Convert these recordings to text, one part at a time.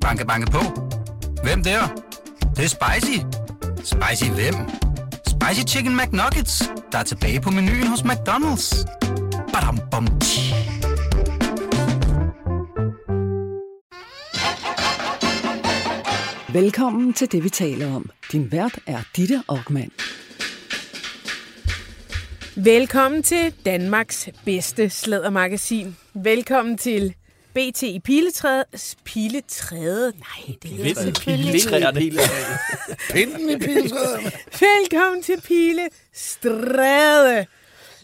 Banke, banke på. Hvem der? Det, det er spicy. Spicy hvem? Spicy Chicken McNuggets, der er tilbage på menuen hos McDonald's. Badum, bom, tji. Velkommen til det, vi taler om. Din vært er Ditte Aukmann. Velkommen til Danmarks bedste slædermagasin. Velkommen til BT i Piletræde. Piletræde? Nej, det er selvfølgelig... Pinden i piletræet. Velkommen til Pilestræde.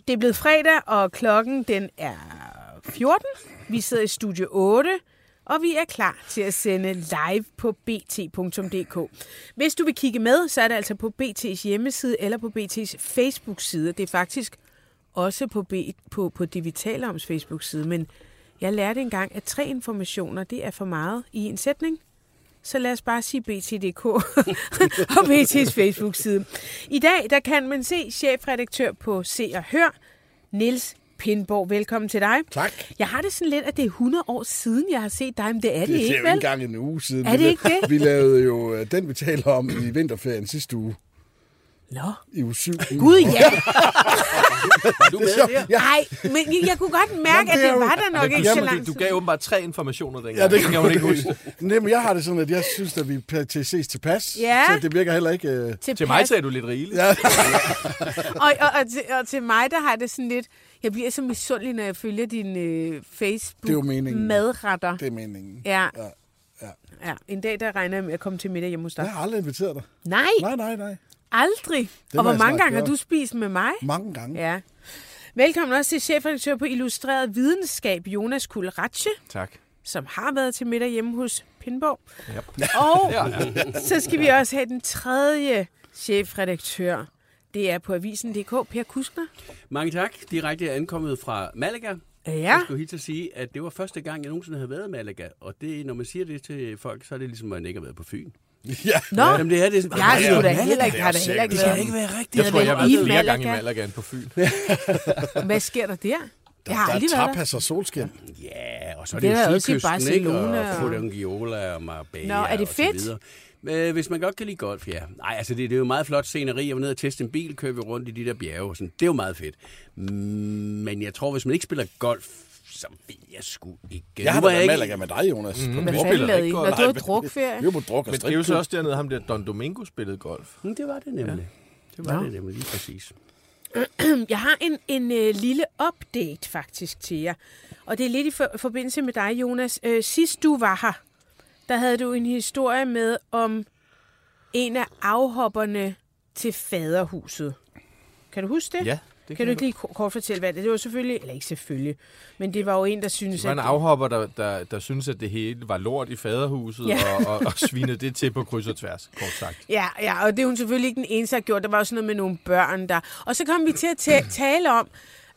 Det er blevet fredag, og klokken den er 14. Vi sidder i Studio 8, og vi er klar til at sende live på bt.dk. Hvis du vil kigge med, så er det altså på BT's hjemmeside eller på BT's Facebook-side. Det er faktisk også på, B, på, på det, vi taler om Facebook-side, men jeg lærte engang, at tre informationer, det er for meget i en sætning. Så lad os bare sige BT.dk og BT's Facebook-side. I dag, der kan man se chefredaktør på Se og Hør, Nils Pindborg. Velkommen til dig. Tak. Jeg har det sådan lidt, at det er 100 år siden, jeg har set dig, men det er det, Det er ikke, jo vel? ikke engang en uge siden. Er Vi det ikke det? Vi lavede jo øh, den, vi taler om i vinterferien sidste uge. Nå. I uge 7. Gud, ja. Du med der? Ja, Nej, men jeg kunne godt mærke, Jamen, at det er det jo- var der nok Jamen, ikke så langt Du gav åbenbart tre informationer dengang. ja, det kan hun ikke huske. Nej, men jeg har det sådan, at jeg synes, at vi er til ses tilpas. Ja. Så det virker heller ikke... Øh... Til mig sagde du lidt rigeligt. Ja, Og, og, og, til, og til mig, der har det sådan lidt... Jeg bliver så misundelig, når jeg følger dine øh, Det er jo Facebook meningen. madretter. det er meningen. Ja. Ja, ja. ja. En dag, der regner jeg med at komme til middag hjemme hos dig. Jeg har aldrig inviteret dig. Nej, Nej, nej, nej. Aldrig. Det Og hvor mange gange har du spist med mig? Mange gange. Ja. Velkommen også til chefredaktør på Illustreret Videnskab, Jonas Kulratje, Tak. som har været til middag hjemme hos Pindborg. Yep. Og så skal vi også have den tredje chefredaktør. Det er på avisen.dk, Per Kuskner. Mange tak. Direkte ankommet fra Malaga. Ja, Jeg skulle helt til at sige, at det var første gang, jeg nogensinde havde været i Malaga. Og det, når man siger det til folk, så er det ligesom, at man ikke har været på Fyn. Ja. Nå, Jamen, det er det. jeg har sgu da heller ikke, har da heller ikke Det kan ikke være rigtigt. Jeg tror, jeg har været flere gange i Malaga på Fyn. Hvad sker der der? Jeg har Der aldrig er der. tapas og solskin. Ja, og så er Det det, er der jo sydkysten, ikke? Og Fodangiola og Marbella Nå, er det fedt? Øh, Hvis man godt kan lide golf, ja. Nej, altså det, det er jo meget flot sceneri. Jeg var nede og teste en bil, kører vi rundt i de der bjerge. og Sådan. Det er jo meget fedt. Mm, Men jeg tror, hvis man ikke spiller golf, så ved jeg sgu ikke. Jeg har da været Malaga med dig, Jonas. Mm. Hvad fanden lavede I? Når du var drukferie? Vi var på druk og Men det er jo så også dernede, ham der Don Domingo spillede golf. Mm, Det var det nemlig. Det var Nå. det nemlig lige præcis. Jeg har en, en øh, lille update faktisk til jer. Og det er lidt i for, forbindelse med dig, Jonas. Øh, sidst du var her, der havde du en historie med om en af afhopperne til faderhuset. Kan du huske det? Ja, det Kan du ikke lige ko- kort fortælle, hvad det Det var selvfølgelig, eller ikke selvfølgelig, men det var jo en, der synes, Det var en afhopper, der, der, der synes at det hele var lort i faderhuset, Ja. og, og, og svinede det til på kryds og tværs, kort sagt. Ja, ja, og det er hun selvfølgelig ikke den eneste, der har gjort. Der var også noget med nogle børn der. Og så kom vi til at ta- tale om,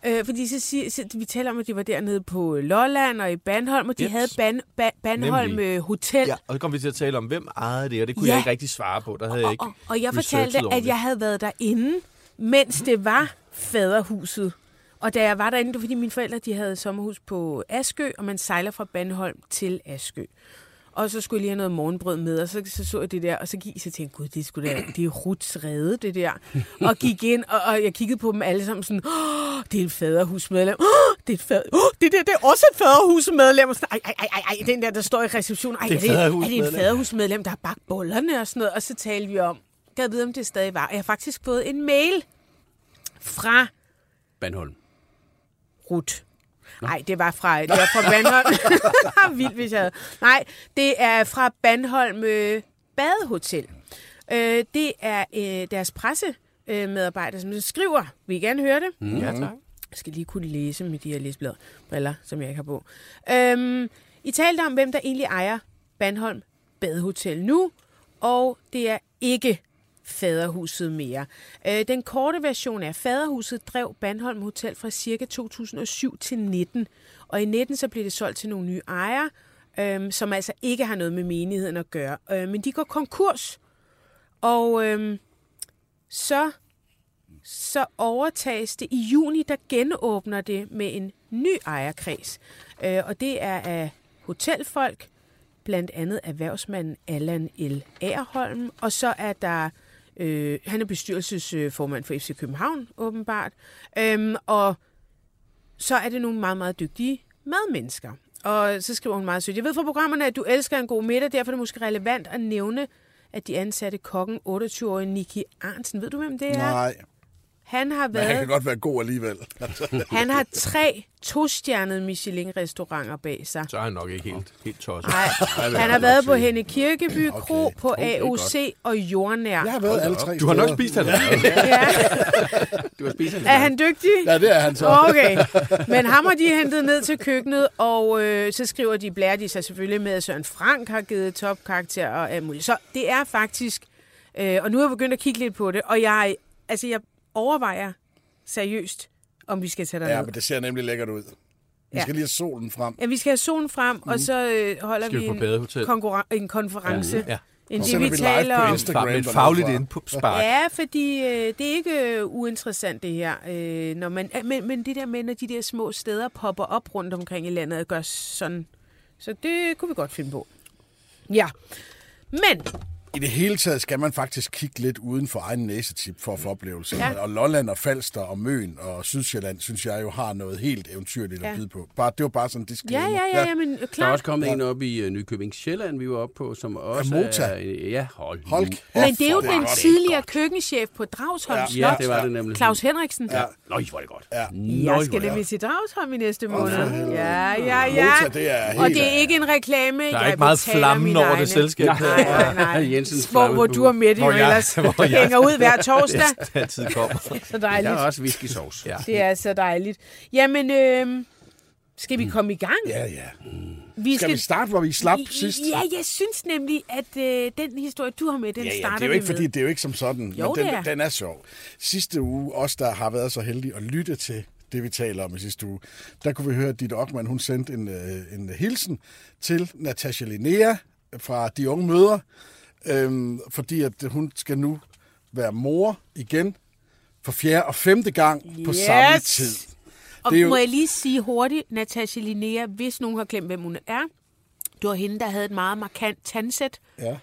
øh, fordi så, siger, så vi taler om, at de var dernede på Lolland og i Bandholm, og de Jeps. havde ban, ba, Bandholm Nemlig. øh, Hotel. Ja, og så kom vi til at tale om, hvem ejede det, og det kunne Ja. jeg ikke rigtig svare på. Der havde jeg og, ikke og, og jeg fortalte, at jeg havde været derinde, mens det var faderhuset. Og da jeg var derinde, det var fordi mine forældre de havde sommerhus på Askø, og man sejler fra Bandholm til Askø. Og så skulle jeg lige have noget morgenbrød med, og så, så så jeg det der, og så gik jeg så tænkte, gud, det er, sgu da, det er Ruts rede, det der. Og gik ind, og, og jeg kiggede på dem alle sammen sådan, oh, det er et faderhusmedlem. Oh, det er et fader, oh, det, der, det er også et faderhusmedlem. Og sådan, ej, ej, ej, ej, den der, der står i receptionen, ej, Det er er, det, er det en faderhusmedlem, der har bagt bollerne og sådan noget. Og så talte vi om, gad vide, om det stadig var. Og jeg har faktisk fået en mail fra Bandholm. Rut. Nej, det var fra, det var fra Bandholm. Vildt, hvis jeg havde. Nej, det er fra Bandholm øh, Badehotel. Øh, det er øh, deres pressemedarbejder, øh, som skriver. Vil I gerne høre det? Mm. Ja, tak. Jeg skal lige kunne læse med de her læsblad briller, som jeg ikke har på. Øhm, I talte om, hvem der egentlig ejer Bandholm Badehotel nu, og det er ikke Faderhuset mere. Øh, den korte version er, Faderhuset drev Bandholm Hotel fra ca. 2007 til 19, og i 19 så blev det solgt til nogle nye ejere, øh, som altså ikke har noget med menigheden at gøre. Øh, men de går konkurs, og øh, så så overtages det i juni, der genåbner det med en ny ejerkreds. Øh, og det er af hotelfolk, blandt andet erhvervsmanden Allan L. Agerholm, og så er der, øh, han er bestyrelsesformand for FC København, åbenbart, øhm, og så er det nogle meget, meget dygtige madmennesker. Og så skriver hun meget sødt, jeg ved fra programmerne, at du elsker en god middag, derfor er det måske relevant at nævne, at de ansatte kokken 28-årige Niki Arnsen. Ved du, hvem det er? Nej, han har men været... han kan godt være god alligevel. Han har tre to-stjernede Michelin-restauranter bag sig. Så er han nok ikke helt, helt tosset. Nej, han har været på Henne Kirkeby Kro, Okay. på det er AOC og Jordnær. Jeg har været alle tre Du har nok spist han. Ja. Du har spist Er han dygtig? Ja, det er han så. Okay, men ham har de hentet ned til køkkenet, og øh, så skriver de, blærer de sig selvfølgelig med, at Søren Frank har givet topkarakter og alt muligt. Så det er faktisk, øh, og nu er jeg begyndt at kigge lidt på det, og jeg, altså jeg overvejer seriøst, om vi skal tage derned. Ja, men det ser nemlig lækkert ud. Vi Ja. skal lige have solen frem. Ja, vi skal have solen frem, mm. og så øh, holder Skal vi vi en, en konference. Ja. En Og det, vi vi live taler på om. Instagram. Et fagligt indspark. Ja, fordi øh, det er ikke øh, uinteressant det her. Øh, når man, øh, men, men det der med, når de der små steder popper op rundt omkring i landet og gør sådan. Så det kunne vi godt finde på. Ja. Men, I det hele taget skal man faktisk kigge lidt uden for egen næsetip for at få oplevelser. Ja. Ja. Og Lolland og Falster og Møn og Sydsjælland, synes jeg jo har noget helt eventyrligt Ja. at byde på. Bare, det var bare sådan en ja, disclaimer. ja, ja, ja, men øh, Der er klart. også kommet en op i uh, Nykøbing Sjælland, vi var oppe på, som også Mota? er... Ja, hold, kæft, Men det er jo hvor den det tidligere godt. køkkenchef på Dragsholm Ja. Slot, Ja, det var det nemlig. Claus Henriksen. Ja. Nøj, hvor er det godt. Ja. Nøj, Jeg skal nemlig det til Dragsholm i næste måned. Ja, ja, ja. Mota, det er Og helt- det er ikke en reklame. Der er jeg ikke meget flammen over det selskab. Nej, nej, nej. Jensens hvor, hvor du og Mette Hvor jeg- ellers hvor jeg- hænger ud hver torsdag. Det altid kommer. Så Der dejligt. er også whisky sauce. Ja. Det er så dejligt. Jamen, øh, skal vi komme i gang? Ja, ja. Vi Skal vi starte, hvor vi slap I- sidst? Ja, jeg synes nemlig, at øh, den historie, du har med, den Ja, ja, starter det er jo ikke fordi, det er jo ikke som sådan, Jo, men den, det er. den er sjov. Sidste uge, os der har været så heldige at lytte til det, vi taler om i sidste uge, der kunne vi høre, at Ditte Ockmann, hun sendte en, øh, en hilsen til Natasha Linnea fra De Unge Møder, øhm, fordi at hun skal nu være mor igen for fjerde og femte gang på Yes! samme tid. Og Det er jo- må jeg lige sige hurtigt, Natasha Linnea, hvis nogen har glemt, hvem hun er. Det var hende, der havde et meget markant tandsæt. Ja.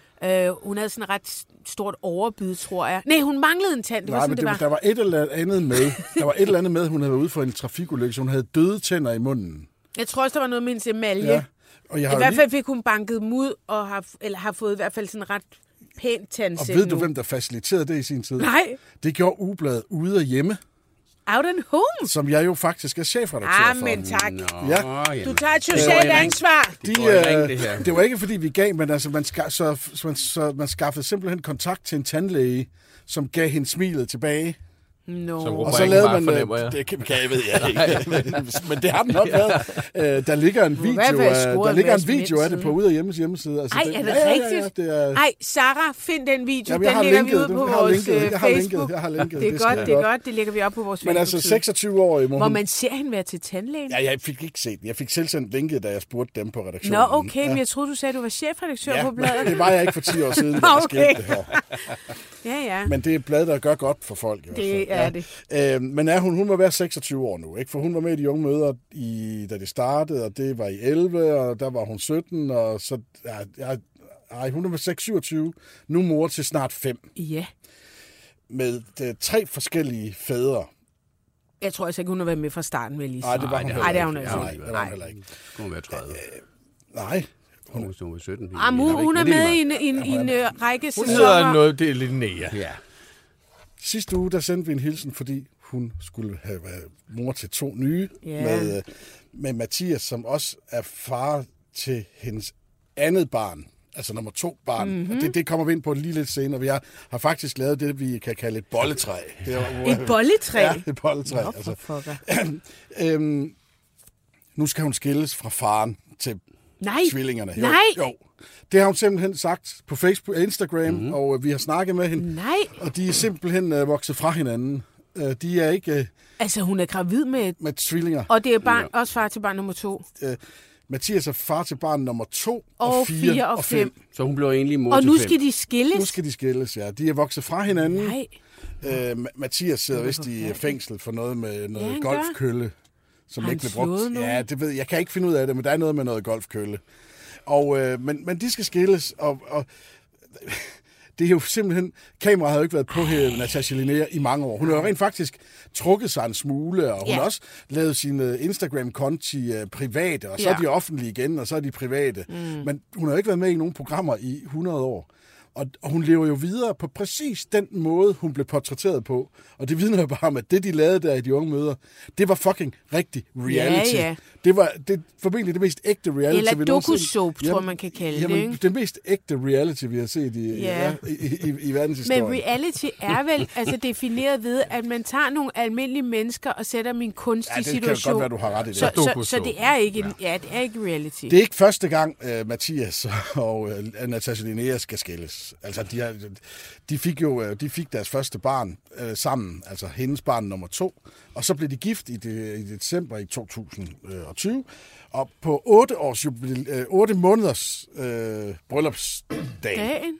Øh, hun havde sådan et ret stort overbid, tror jeg. Nej, hun manglede en tand. Det var Nej, sådan, men det, det, var. der var et eller andet med. Der var et eller andet med, hun havde været ude for en trafikulykke, så hun havde døde tænder i munden. Jeg tror også, der var noget med hendes emalje. Ja. Og jeg I har jo hvert lige, fald fik hun banket dem ud, og har, eller har fået i hvert fald sådan ret pænt og tandsæt ved du, nu. hvem der faciliterede det i sin tid? Nej, Det gjorde Ugebladet ude og hjemme, out and home. som jeg jo faktisk er chefredaktør Ah, for. men tak. Nå, Ja. Du tager et socialt ansvar. De, i ring, øh, det her. det var ikke, fordi vi gav, men altså, man, ska, så, så, man, så man skaffede simpelthen kontakt til en tandlæge, som gav hende smilet tilbage. No. Som Og så lavede man... øh, jeg. Det kan, kan jeg ved jeg ikke. men, det har den nok været. Øh, der ligger en i video, af, der ligger en video af det på Ude af Hjemmes hjemmeside. Altså, Ej, er det ja, ja, ja, rigtigt? det er, Ej, Sarah, find den video. Jamen, jeg den har lægger linket vi ud det. på Jeg vores linket det. øh, Jeg har linket det. Facebook. Jeg har linket det er det. Det godt, det er godt. Det lægger vi op på vores men altså Facebook-side. 26-årig må Hvor hun... man ser hende være til tandlægen. Ja, jeg fik ikke set den. Jeg fik selv sendt linket, da jeg spurgte dem på redaktionen. Nå, okay, men jeg troede, du sagde, at du var chefredaktør Ja, på bladet. det var jeg ikke for 10 år siden, da skete det her. Ja, ja. Men det er et blad, der gør godt for folk. I hvert fald. Det er det. Øh, men er hun, hun må være 26 år nu, ikke? For hun var med i de unge møder, i, da det startede, og det var i 11, og der var hun 17, og så... Ja, ja, ej, hun er med 6, 27, nu mor til snart 5, Ja. med øh, tre forskellige fædre. Jeg tror altså ikke, hun har været med fra starten, vil jeg lige sige. Nej, det var hun det Ej, det ikke. hun altså Nej, ikke. det var hun Nej. heller ikke. Hun må være 30. Nej, Hun er nummer 17. Ah, hun, hun er med i en, en, en, en række Hun hedder sæsoner. noget, det er Linnea. Ja. Sidste uge, der sendte vi en hilsen, fordi hun skulle have været mor til to nye, Ja. med, øh, med Mathias, som også er far til hendes andet barn, altså nummer to barn. Mhm. Mm-hmm. Og det, det kommer vi ind på lige lidt senere. Vi har, har faktisk lavet det, vi kan kalde et bolletræ. Det er, Et bolletræ? Ja, et bolletræ. Nå, Altså, øhm, nu skal hun skilles fra faren til Nej. tvillingerne. Jo, Nej. Jo. Det har hun simpelthen sagt på Facebook og Instagram, mm-hmm. og øh, vi har snakket med hende. Nej. Og de er simpelthen øh, vokset fra hinanden. Øh, de er ikke øh, Altså, hun er gravid med... med tvillinger. Og det er barn, også far til barn nummer to. Øh, Mathias er far til barn nummer to, Og, og fire, fire og fem. Så hun blev egentlig mor Og til nu fem. skal de skilles? Nu skal de skilles, ja. De er vokset fra hinanden. Nej. Øh, Ma- Mathias sidder er vist i forfærdeligt. fængsel for noget med Ja, noget han golfkølle, som Har ikke blev brugt. nogen? Ja, det ved jeg. Jeg kan ikke finde ud af det, men der er noget med noget golfkølle. Og, øh, men, men de skal skilles, og, og det er jo simpelthen... Kameraet har jo ikke været på her, Natasha Linnea, i mange år. Hun har jo rent faktisk trukket sig en smule, og hun Ja. har også lavet sine Instagram-konti øh, private, og så Ja. er de offentlige igen, og så er de private. Mm. Men hun har jo ikke været med i nogen programmer i 100 år. Og, og hun lever jo videre på præcis den måde, hun blev portrætteret på. Og det vidner jo bare om, at det, de lavede der i de unge møder, det var fucking rigtig reality. Ja, ja. Det var det, formentlig det mest ægte reality. Eller vi nogensinde- doku-soap, tror man kan kalde det, jamen, ikke? det mest ægte reality, vi har set i, Ja. ja. i, i, i, verdenshistorien. Men reality er vel altså defineret ved, at man tager nogle almindelige mennesker og sætter dem i en kunstig Ja, det kan situation. godt være, du har ret i det. Så, så, så det er ikke, en, ja, det er ikke reality. Det er ikke første gang, uh, Mathias og uh, Natasha Linnea skal skilles. Altså, de, har, de, fik jo uh, de fik deres første barn uh, sammen, altså hendes barn nummer to, og så blev de gift i, det, i december i 2020. Og på otte, års jubil, uh, otte måneders uh, bryllupsdag, Dagen?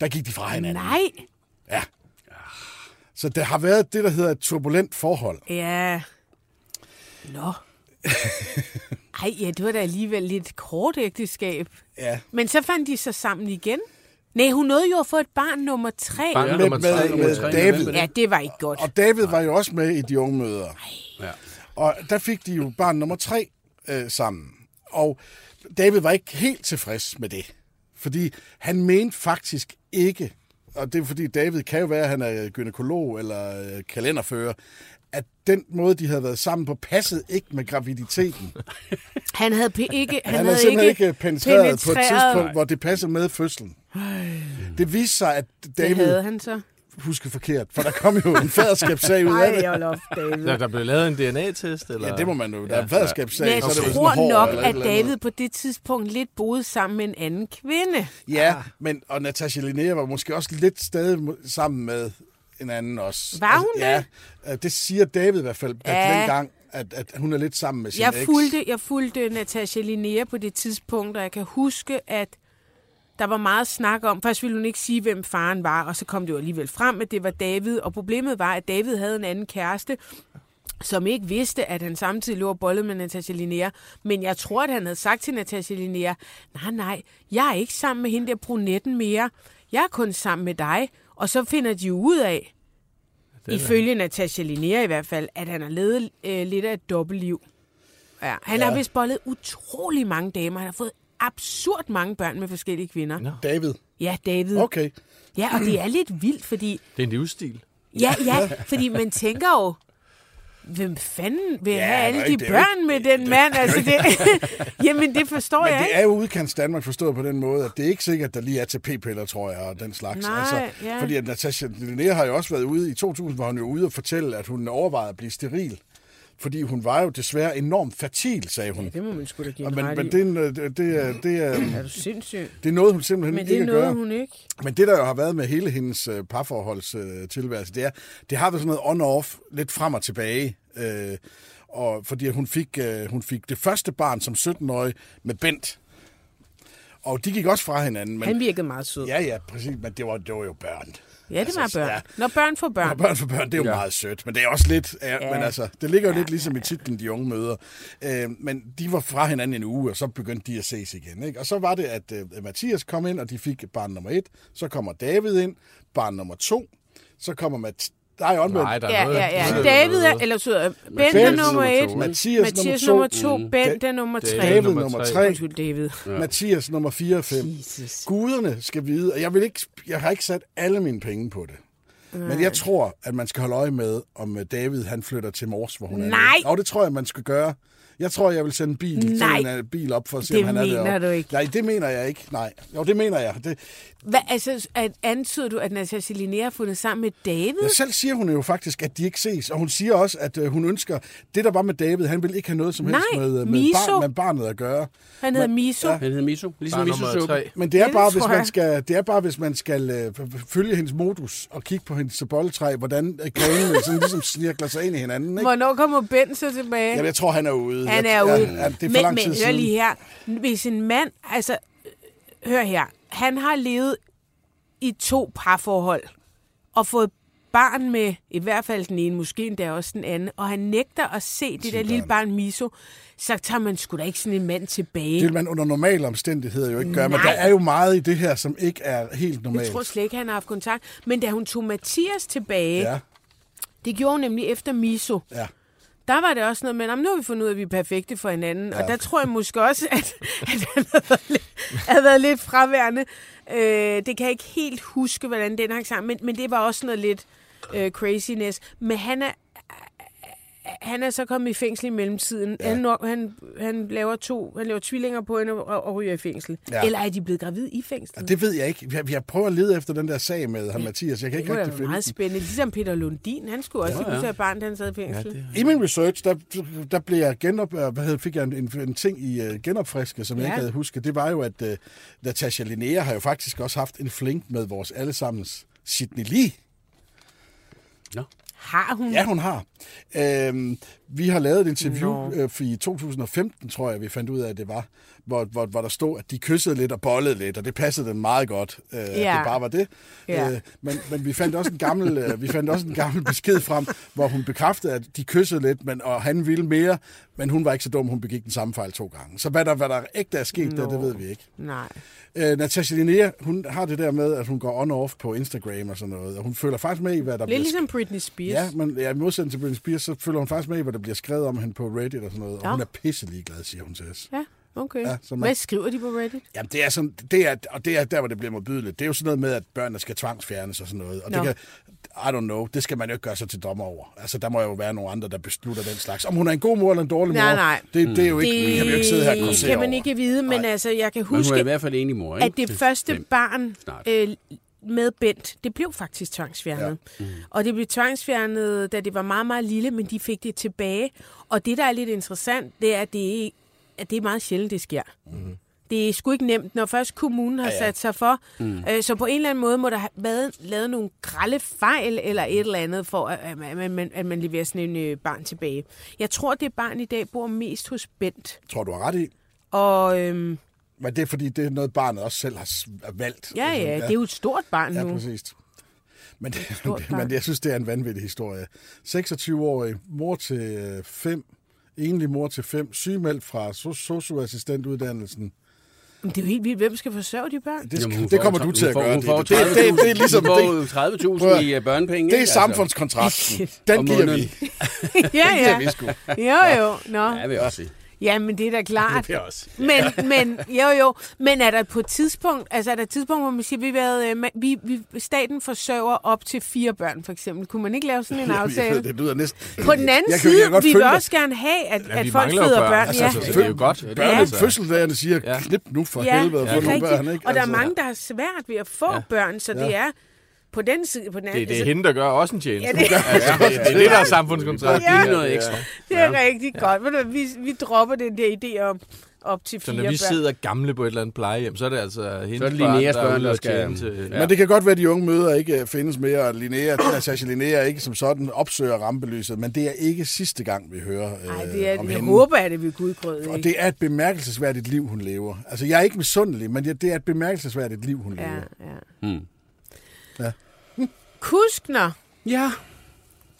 der gik de fra hinanden. Nej. Ja. Så der har været det, der hedder et turbulent forhold. Ja. Nå. Ej, ja, det var da alligevel lidt kort ægteskab. Ja. Men så fandt de sig sammen igen. Nej, hun nåede jo at få et barn nummer tre. Barn Ja. nummer Med- tre. med- David. Ja, det var ikke godt. Og David var jo også med i de unge møder. Ja. Og der fik de jo barn nummer tre øh, sammen. Og David var ikke helt tilfreds med det. Fordi han mente faktisk ikke, og det er fordi David kan jo være, at han er gynekolog eller øh, kalenderfører, at den måde, de havde været sammen på, passede ikke med graviditeten. Han havde ikke, han, Han, havde havde simpelthen ikke, ikke penetreret, på et penetreret. tidspunkt, hvor det passede med fødslen. Det viste sig, at Det David havde han så. husker forkert, for der kom jo en faderskabssag ud af det. Ej, op, David. Ja, der blev lavet en DNA-test, eller? Ja, det må man jo. Der er en faderskabssag, Men jeg så det tror nok, at. David på det tidspunkt lidt boede sammen med en anden kvinde. Ja, men og Natasha Linnea var måske også lidt stadig sammen med en anden også. Var hun ja, øh, det siger David i hvert fald, at Ja. dengang, at, at hun er lidt sammen med sin Jeg eks. fulgte, jeg fulgte Natasha Linnea på det tidspunkt, og jeg kan huske, at der var meget snak om, først ville hun ikke sige, hvem faren var, og så kom det jo alligevel frem, at det var David, og problemet var, at David havde en anden kæreste, som ikke vidste, at han samtidig lå og bollede med Natasha Linnea. Men jeg tror, at han havde sagt til Natasha Linnea, nej, nej, jeg er ikke sammen med hende der brunetten mere. Jeg er kun sammen med dig. Og så finder de jo ud af, ifølge Natasha Linnea i hvert fald, at han har levet øh, lidt af et dobbeltliv. Ja, han ja. har vist bollet utrolig mange damer. Han har fået absurd mange børn med forskellige kvinder. Nå. David. Ja, David. Okay. Ja, og det er lidt vildt, fordi... Det er en livsstil. Ja, ja, fordi man tænker jo, hvem fanden vil Ja, have alle de det børn med den mand? Altså, det, jamen, det forstår Men jeg det ikke. er jo udkants Danmark forstået på den måde, at det er ikke sikkert, at der lige er til p-piller, tror jeg, og den slags. Altså, Nej, ja. Fordi at Natasha Linnea har jo også været ude, i 2000 var hun jo ude og fortælle, at hun overvejede at blive steril. Fordi hun var jo desværre enormt fertil, sagde hun. Det må man sgu da give men, men det, det, det, er, det, er, Er du sindssyg? det er noget, hun simpelthen Men det ikke noget, gøre. hun ikke. Men det, der jo har været med hele hendes øh, parforholdstilværelse, øh, det er, det har været sådan noget on-off, lidt frem og tilbage. Øh, og fordi hun fik, øh, hun fik det første barn som 17-årig med Bent. Og de gik også fra hinanden. Men, Han virkede meget sød. Ja, ja, præcis, men det var, det var jo børn. Ja, det var Altså, børn. ja. Når børn får børn. børn for børn, det er jo ja. meget sødt, men det er også lidt, ja, Ja. ja. men altså, det ligger jo lidt ligesom i titlen, de unge møder. Øh, men de var fra hinanden en uge, og så begyndte de at ses igen. Ikke? Og så var det, at øh, Mathias kom ind, og de fik barn nummer et. Så kommer David ind, barn nummer to. Så kommer Mat... Der er jo omvendt. Nej, der er Ja, noget. ja, ja. David er, eller så, Bent er nummer nummer et. Mathias, Mathias nummer to. Mm. Bent er nummer tre. David nummer nummer tre. Undskyld, David. Ja. Mathias nummer 4 og 5. Jesus. Guderne skal vide, og jeg, vil ikke, jeg har ikke sat alle mine penge på det. Men jeg tror, at man skal holde øje med, om øh, David han flytter til Mors, hvor hun er. Nej! Og det tror jeg, man skal gøre. Jeg tror, jeg vil sende en bil, Nej! sende en bil op for at se, Det om han er mener deroppe. du ikke. Nej, det mener jeg ikke. Nej. Jo, det mener jeg. Det, Hvad, altså, at, antyder du, at Natasha Linnea har fundet sammen med David? Ja, selv siger hun jo faktisk, at de ikke ses, og hun siger også, at øh, hun ønsker, det der var med David, han vil ikke have noget som helst Nej, med, øh, med, Miso. barn, med barnet at gøre. Han hedder Miso. ja. Han hedder Miso. Ligesom Miso. Men det er, bare, det hvis man skal, det er bare, hvis man skal øh, følge hendes modus og kigge på hendes boldtræ, hvordan øh, grenene sådan ligesom snirkler sig ind i hinanden. Ikke? Hvornår kommer Bent så tilbage? Jamen, jeg tror, han er ude. Han er ude. Ja, ja, det er for men, lang men tid hør siden. lige her. Hvis en mand, altså, hør her. Han har levet i to parforhold og fået barn med, i hvert fald den ene, måske endda også den anden, og han nægter at se det der lille barn Miso, så tager man sgu da ikke sådan en mand tilbage. Det vil man under normale omstændigheder jo ikke gøre, men Nej. der er jo meget i det her, som ikke er helt normalt. Jeg tror slet ikke, han har haft kontakt. Men da hun tog Mathias tilbage. Ja, det gjorde hun nemlig efter Miso, ja. Der var det også noget med, "Nå, men nu har vi fundet ud af, at vi er perfekte for hinanden. Ja. Og der tror jeg måske også, at, at han havde været lidt, havde været lidt fraværende. Øh, det kan jeg ikke helt huske, hvordan den hang sammen, men, men det var også noget lidt øh, craziness. Men han er, han er så kommet i fængsel i mellemtiden. Ja. Han, han, han, laver to, han laver tvillinger på hende og, og ryger i fængsel. Ja. Ja. Eller er de blevet gravid i fængsel? Og det ved jeg ikke. Jeg, jeg prøver at lede efter den der sag med ham, Mathias. Jeg kan Det ikke rigtig finde meget den. spændende. Ligesom Peter Lundin, han skulle også ja, ja. have barn, da han sad i fængsel. Ja, det... I min research, der, der blev jeg genop, øh, hvad hedder, fik jeg en, en, en ting i uh, genopfriske, som ja. jeg Ja. ikke havde husket. Det var jo, at uh, Natasha Linnea har jo faktisk også haft en flink med vores allesammens Sidney Lee. Har hun? Ja, hun har. Øhm, vi har lavet et interview øh, for i 2015, tror jeg, vi fandt ud af, at det var, hvor, hvor, hvor der stod, at de kyssede lidt og bollede lidt, og det passede dem meget godt, øh, ja. at det bare var det. Ja. Øh, men, men vi fandt også en gammel, øh, vi fandt også en gammel besked frem, hvor hun bekræftede, at de kyssede lidt, men, og han ville mere, men hun var ikke så dum, hun begik den samme fejl to gange. Så hvad der, hvad der ægte er sket der, det ved vi ikke. Nej. Øh, Natasha Linnea, hun har det der med, at hun går on-off på Instagram og sådan noget, og hun følger faktisk med i, hvad der Lidt bliver ligesom Britney Spears. Ja, men ja, modsætning til Britney Spears, så følger hun faktisk med i, hvad der bliver skrevet om hende på Reddit og sådan noget. Og Ja. hun er pisselig glad, siger hun til os. Ja, okay. Ja, så man- Hvad skriver de på Reddit? Jamen, det er sådan, det er, og det er der, hvor det bliver modbydeligt. Det er jo sådan noget med, at børnene skal tvangsfjernes og sådan noget. Og Nå. det kan, I don't know, det skal man jo ikke gøre sig til dommer over. Altså, der må jo være nogle andre, der beslutter den slags. Om hun er en god mor eller en dårlig Nej, mor, nej. Det, det er jo ikke, det kan vi jo ikke sidde her og Det kan man over. ikke vide, men Nej. altså, jeg kan Men hun er i huske, hvert fald enig mor, ikke? at det første fem. barn øh, med Bent, det blev faktisk tvangsfjernet. Ja. Mm. Og det blev tvangsfjernet, da det var meget, meget lille, men de fik det tilbage. Og det, der er lidt interessant, det er, at det er, at det er meget sjældent, det sker. Mm. Det er sgu ikke nemt, når først kommunen har ja, ja. sat sig for. Mm. Øh, så på en eller anden måde må der have været lavet nogle grælde fejl eller et eller andet, for at, at, man, man, at man leverer sådan en øh, barn tilbage. Jeg tror, det barn i dag bor mest hos Bent. Tror du har ret i? Og øhm, Men det er fordi, det er noget, barnet også selv har valgt. ja, ja, det er jo et stort barn Ja, nu. præcis. Men, barn. men jeg synes, det er en vanvittig historie. 26-årig, mor til øh, fem, enlig mor til fem, sygemeldt fra so- socioassistentuddannelsen. Men det er jo helt vildt, hvem skal forsørge de børn? Det, Jamen, det kommer du til at gøre. hun får det, det, det, det, er ligesom Hun det, får jo 30.000 Prøv i øh, børnepenge. det er ikke? samfundskontrakten. Den giver vi. ja, Den giver ja. vi sgu. Jo, jo. Nå. Ja, vil jeg også sige. Ja, men det er da klart. Det er også. Men, men, jo, jo. Men er der på et tidspunkt, altså er der et tidspunkt, hvor man siger, vi, været, øh, vi, vi, staten forsørger op til fire børn, for eksempel. Kunne man ikke lave sådan en Jeg aftale? det lyder næsten... På den anden Jeg jeg side, kan godt vi vil også gerne have, at, Ja, at folk føder børn. børn. Altså, ja. så det er jo godt. Det er Børne, altså- fødselsdagerne siger, Ja. knip nu for ja, helvede, det få er nogle børn. Ikke? Og der er Altså, mange, der har svært ved at få Ja. børn, så det er på den side, på den anden Det, det er altså, hende, der gør også en tjeneste. Ja, det- Altså, det, det er det, der er samfundskontrakt. Ja. Give noget ekstra. det er rigtig godt. Hvad, vi, vi dropper den der idé om op til Så fire når vi børn. sidder gamle på et eller andet plejehjem, så er det altså hendes Så er det Linneas er børn, ude der at skal- til... Ja. Men det kan godt være, at de unge møder ikke øh, findes mere, og Linnea, Natasha Linnea ikke som sådan opsøger rampelyset, men det er ikke sidste gang, vi hører øh, Nej, det er, om jeg hende. håber, at det vil gudgrøde. Og det er et bemærkelsesværdigt liv, hun lever. Altså, jeg er ikke misundelig, men det det er et bemærkelsesværdigt liv, hun Ja, lever. ja. Hmm. Kuskner, Ja.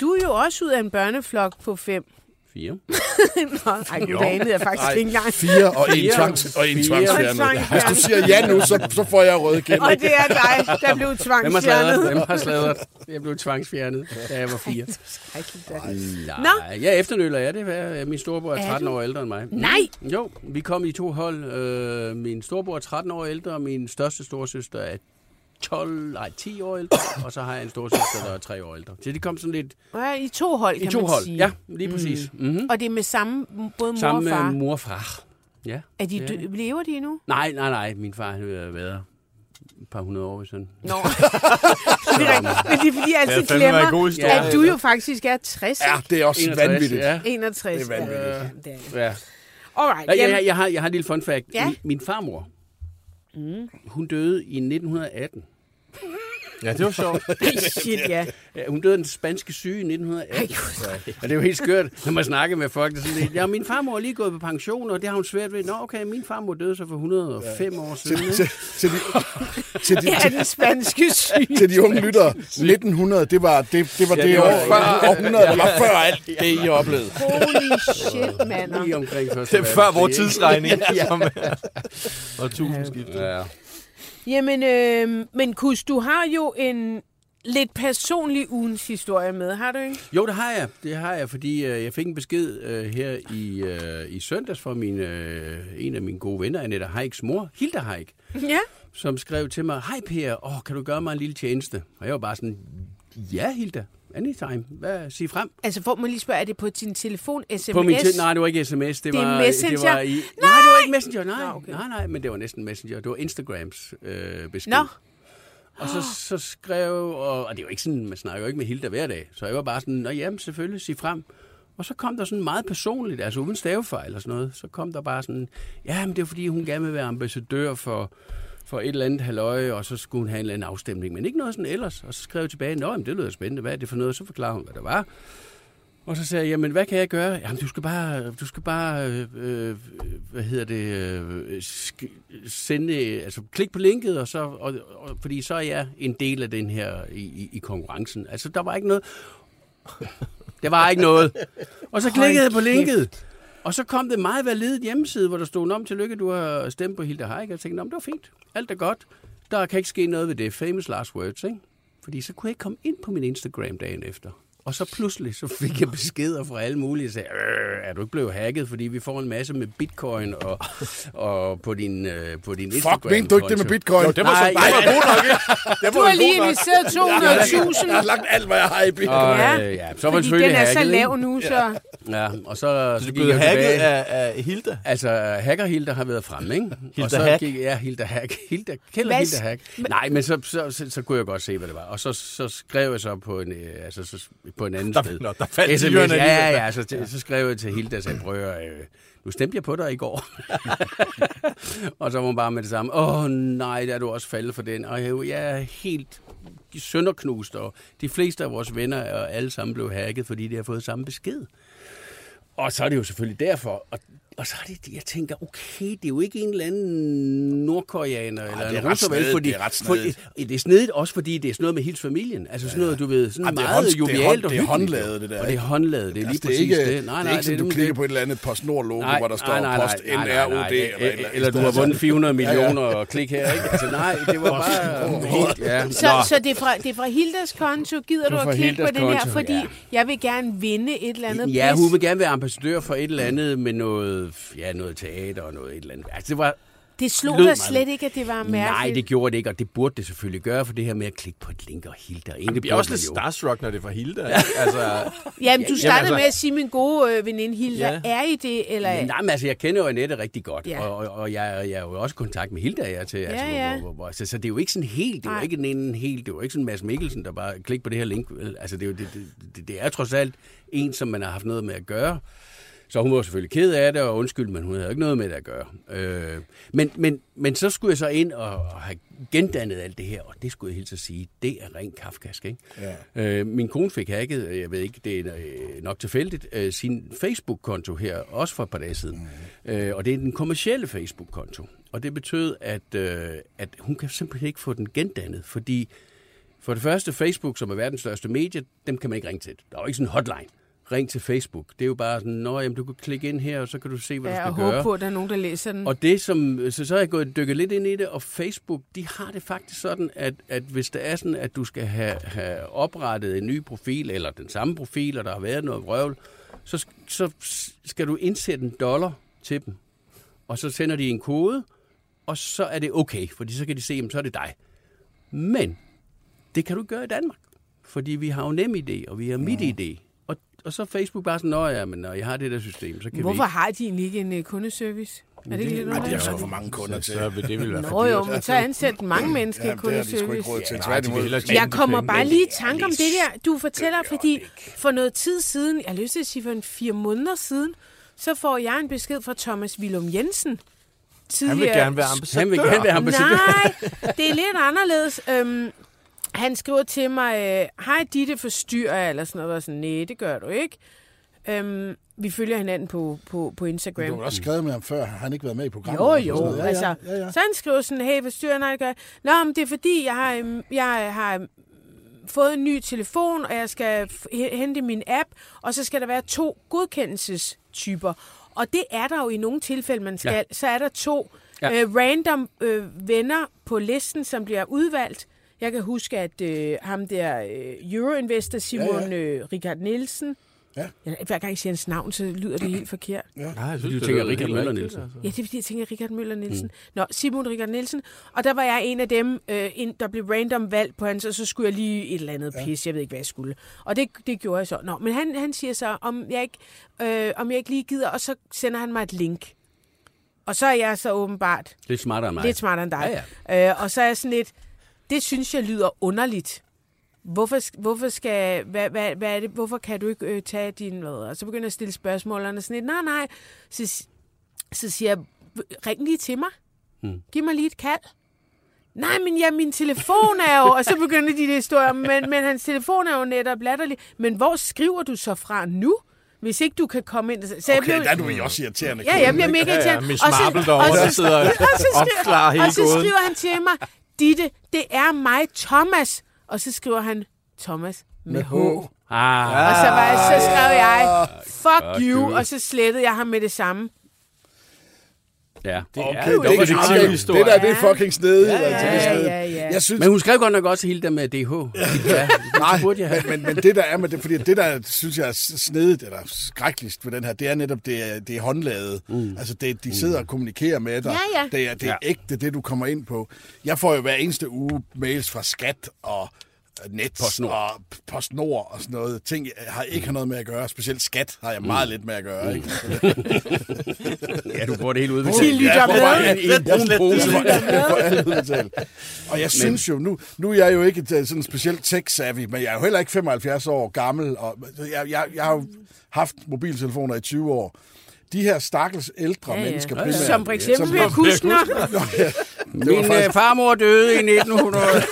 du er jo også ud af en børneflok på fem. Fire. Nå, ej, det anede jeg faktisk ikke engang. Fire og en, tvangs, og en tvangsfjernet. Hvis du siger ja nu, så, så får jeg røde kæmpe. Og det er dig, der blev tvangsfjernet. Hvem har sladret? Jeg blev tvangsfjernet, da jeg var fire. Da. Nej, jeg efternøler jeg det. er- Min storebror er Er 13 du? år ældre end mig. Nej! Jo, vi kom i to hold. Øh, min storebror er 13 år ældre, og min største storesøster er 12, nej, 10 år ældre, og så har jeg en storesøster, der er 3 år ældre. Så de kom sådan lidt Ja, I to hold, i kan to man hold. sige. Ja, lige præcis. Mm. Mm-hmm. Og det er med samme, både mor Sammen og far. mor og far. Ja. Er de Ja. dø- lever de endnu? Nej, nej, nej. Min far han har været et par hundrede år, han... Nå. det er. Men det er fordi, jeg altid er glemmer, at du jo faktisk er 60. Ja, det er også 61, vanvittigt. Ja. 61. Det er vanvittigt. Ja, det er det. ja. Alright, Ja, ja, jamen, ja, jeg, har, jeg har en lille fun fact. Ja. Min, min farmor, mm. hun døde i 1918. Ja, det var sjovt. Shit, ja. Ja, hun døde af den spanske syge i 1918. Ej. Og det er jo helt skørt, når man snakker med folk. Der er sådan lidt, ja, min farmor er lige gået på pension, og det har hun svært ved. Nå, okay, min farmor døde så for 105 år siden. Til, til, til, de, Ja, den spanske syg. til de unge lyttere, 1900, det var det, det, var Ja, det, det var år, før- århundrede, det var før alt det, I oplevede. Holy shit, mand. Lige omkring første Det er før vores tidsregning. Som er, og tusindskiftet. Ja. Jamen, øh, men Kus, du har jo en lidt personlig ugens historie med, har du ikke? Jo, det har jeg. Det har jeg, fordi øh, jeg fik en besked øh, her i, øh, i søndags fra min, øh, en af mine gode venner, Annette Heiks mor, Hilda Heik, Ja. som skrev til mig, Hej Per, åh, kan du gøre mig en lille tjeneste? Og jeg var bare sådan, ja Hilda, anytime. Hvad, sig frem. Altså, får man lige spørge, er det på din telefon, sms? På min tid, nej, det var ikke sms. Det, Det er var, Messenger? Det var i, nej! nej, det var ikke Messenger, nej. Nå, okay. Nej, nej, men det var næsten Messenger. Det var Instagrams øh, besked. Nå, Og så, så skrev, og, og det er jo ikke sådan, man snakker jo ikke med Hilda hver dag, så jeg var bare sådan, nå jamen selvfølgelig, sig frem. Og så kom der sådan meget personligt, altså uden stavefejl og sådan noget, så kom der bare sådan, ja, men det er fordi, hun gerne vil være ambassadør for, for et eller andet halvøje, og så skulle hun have en eller anden afstemning, men ikke noget sådan ellers. Og så skrev jeg tilbage, nå, jamen, det lyder spændende, hvad er det for noget? Så forklarer hun, hvad det var. Og så sagde jeg, jamen hvad kan jeg gøre? Jamen du skal bare, du skal bare øh, øh, hvad hedder det, øh, sende, altså klik på linket, og så, og, og, fordi så er jeg en del af den her i, i, i konkurrencen. Altså der var ikke noget, der var ikke noget. Og så klikkede jeg på linket, og så kom det meget validt hjemmeside, hvor der stod, om tillykke, du har stemt på Hilda Heik. Jeg tænkte, om det var fint, alt er godt. Der kan ikke ske noget ved det. Famous last words, ikke? Fordi så kunne jeg ikke komme ind på min Instagram dagen efter. Og så pludselig så fik jeg beskeder fra alle mulige, og sagde, øh, er du ikke blevet hacket, fordi vi får en masse med bitcoin og, og på din, øh, på din Instagram. Fuck, mente du ikke det med bitcoin? Jo, det var så ja. god nok, ikke? Det du var har lige investeret 200.000. Jeg har lagt alt, hvad jeg har i bitcoin. Og, Ja, øh, ja, så var det Fordi den er så lav nu, så... Ja, og så, Så så du gik jeg hacket tilbage. af, af Hilda? Altså, Hacker Hilda har været fremme, ikke? Hilda og så Hack? Gik, ja, Hilda Hack. Hilda, Hvad Hilda Hack. Nej, men så, så, så, så, kunne jeg godt se, hvad det var. Og så, så skrev jeg så på en, øh, altså, så, på en anden Der- sted. Nå, der faldt SMS, dyrene ja, ja, ja. Så, så skrev jeg til Hilda sagde, prøv at, øh, nu stemte jeg på dig i går. og så var hun bare med det samme. Åh oh, nej, der er du også faldet for den. Og jeg, jeg er helt sønderknust, og de fleste af vores venner er alle sammen blevet hacket, fordi de har fået samme besked. Og så er det jo selvfølgelig derfor. Og, og så er det, jeg tænker, okay, det er jo ikke en eller anden nordkoreaner eller det er en russer, vel, fordi, det er ret for, det er snedigt også, fordi det er sådan noget med hele familien. Altså sådan noget, du ved, sådan det er meget hånd- det er jovialt og det er håndlavet, det der, Og det er håndlavet, det er lige Altså, præcis det. Er ikke, det. Nej, det nej, er ikke sådan, du klikker det. på et eller andet PostNord-logo, hvor der står post nej, nej, nej, NROD nej. eller eller. Eller du har vundet 400 millioner og klik her, ikke? Altså nej, det var bare. Så, så det, er fra, det er fra Hildas konto. Gider Det du er at klikke på den her? Fordi jeg vil gerne vinde et eller andet Ja, hun vil gerne være ambassadør for et eller andet med noget, ja, noget teater og noget et eller andet. Altså, det var, Det slog dig slet ikke, at det var mærkeligt. nej, det gjorde det ikke, og det burde det selvfølgelig gøre, for det her med at klikke på et link og Hilda. Ikke, Det bliver også lidt starstruck, når det er fra Hilda. altså, Jamen, du startede altså- med at sige, min gode øh, veninde Hilda, Ja. er I det? Eller... Ja, nej, men altså, jeg kender jo Annette rigtig godt, Ja. ja. og, og, og jeg, jeg er jo også i kontakt med Hilda jeg til. Altså, Ja, ja. Hvor, hvor, hvor, så, så det er jo ikke sådan helt, det er jo ikke en, en helt, det er jo ikke sådan Mads Mikkelsen, der bare klikker på det her link. vel? Altså, det er, jo, det, det, det, det er trods alt en, som man har haft noget med at gøre. Så hun var selvfølgelig ked af det, og undskyld, men hun havde ikke noget med det at gøre. Øh, men, men, men så skulle jeg så ind og, og have gendannet alt det her, og det skulle jeg helt at sige, det er rent kafkask, ikke? Ja. Øh, min kone fik hacket, øh, jeg ved ikke, det er øh, nok tilfældigt, øh, sin Facebook-konto her, også for et par dage siden. Mm. Øh, og det er den kommercielle Facebook-konto. Og det betød, at, øh, at hun kan simpelthen ikke få den gendannet, fordi for det første, Facebook, som er verdens største medie, dem kan man ikke ringe til. Der er jo ikke sådan en hotline. Ring til Facebook. Det er jo bare sådan, nå, jamen, du kan klikke ind her, og så kan du se, hvad Ja, du og skal håbe gøre. på, at der er nogen, der læser den. Og det som, så, så er jeg gået dykket lidt ind i det, og Facebook, de har det faktisk sådan, at, at hvis det er sådan, at du skal have, have oprettet en ny profil, eller den samme profil, og der har været noget vrøvl, så, så skal du indsætte en dollar til dem. Og så sender de en kode, og så er det okay, fordi så kan de se, jamen, så er det dig. Men det kan du gøre i Danmark, fordi vi har jo nem idé, og vi har mit idé. Og, så er Facebook bare sådan, nå ja, men når jeg har det der system, så kan Hvorfor vi har de egentlig ikke en øh, kundeservice? Er det ikke lidt Ej, det er så for mange kunder til. så vil det vil være Nå jo, men så ansæt mange mennesker i Ja, det har de sgu ikke kundeservice. råd til. nej, de Tværtimod. vil hellere tjene Jeg kommer bare lige i tanke om det der, du fortæller, fordi for noget tid siden, jeg har lyst til at sige for en fire måneder siden, så får jeg en besked fra Thomas Willum Jensen. Han vil gerne være ambassadør. Han vil gerne være ambassadør. Nej, det er lidt anderledes. Øhm, han skriver til mig, øh, hej Ditte, forstyrrer jeg, eller sådan noget. Og sådan, nej, det gør du ikke. Øhm, vi følger hinanden på, på, på Instagram. Du har også skrevet med ham før. Har han ikke været med i programmet? Jo, jo. noget? Ja, ja, altså, ja, ja. Så han skriver sådan, hey, forstyrrer nej, det gør jeg. Nå, men det er fordi, jeg har, øhm, jeg har øhm, fået en ny telefon, og jeg skal hente min app, og så skal der være to godkendelsestyper. Og det er der jo i nogle tilfælde, man skal. Ja. Så er der to ja. øh, random øh, venner på listen, som bliver udvalgt. Jeg kan huske, at øh, ham der øh, Euroinvestor, Simon ja, ja. Øh, Richard Nielsen, Ja. Ja, hver gang jeg siger hans navn, så lyder det helt forkert. Nej, jeg du det tænker Richard Møller Nielsen. altså. Ja, det er fordi, jeg tænker Richard Møller Nielsen. Mm. Nå, Simon Richard Nielsen. Og der var jeg en af dem, øh, en, der blev random valgt på hans, og så skulle jeg lige et eller andet ja. pis. Jeg ved ikke, hvad jeg skulle. Og det, det gjorde jeg så. Nå, men han, han siger så, om jeg, ikke, øh, om jeg ikke lige gider, og så sender han mig et link. Og så er jeg så åbenbart Lidt smartere end mig. lidt smartere end dig. Ja, Ja, Øh, og så er jeg sådan lidt, det synes jeg lyder underligt. Hvorfor, hvorfor, skal, hvad, hvad, hvad er det, hvorfor kan du ikke øh, tage din... Hvad, og så begynder jeg at stille spørgsmål, og han er sådan lidt, nej, nej. Så, så siger jeg, ring lige til mig. Hmm. Giv mig lige et kald. Nej, men ja, min telefon er jo... Og så begynder de der historier, men, men hans telefon er jo netop latterlig. Men hvor skriver du så fra nu? Hvis ikke du kan komme ind... Så jeg Okay, blev- der er du jo også irriterende. Ja, jeg bliver mega Ja, ja, irriteret. Miss så- Marple derovre, og så- der sidder og og så skriver- Og så skriver han til mig, Ditte, det er mig, Thomas. Og så skriver han, Thomas med H. Og Ah, så, var, jeg- så skrev jeg, fuck Fuck you, you. og så slettede jeg ham med det samme. Ja. Det Okay, er det, jo det, ikke det, det, historie. det der, det er fucking snedigt. Ja, altså, det er Ja, snedigt. ja, ja. Jeg synes, Men hun skrev godt nok også hele der med DH. Ja, Nej, det burde jeg have. men, men, men det der er med det, fordi det der synes jeg er snedigt, eller skrækkeligst ved den her, det er netop, det er, det er håndlaget. Mm. Altså, det, de sidder og kommunikerer med dig. Ja, ja. Det er, det er Ja. ægte, det du kommer ind på. Jeg får jo hver eneste uge mails fra Skat og Net PostNord. og PostNord og sådan noget. Ting, jeg har ikke noget med at gøre. Specielt skat har jeg meget lidt med at gøre. Ikke? Ja, du får det helt De udbetalt. lytter jeg får med. en, brun pose for, udbetalt. Og jeg synes jo, nu, nu er jeg jo ikke øh, sådan specielt tech-savvy, men jeg er jo heller ikke 75 år gammel, og jeg, jeg, jeg har jo haft mobiltelefoner i 20 år. De her stakkels ældre Ja, ja. mennesker primært. Som for eksempel som- ja. Det var Min faktisk- øh, farmor døde i 1900.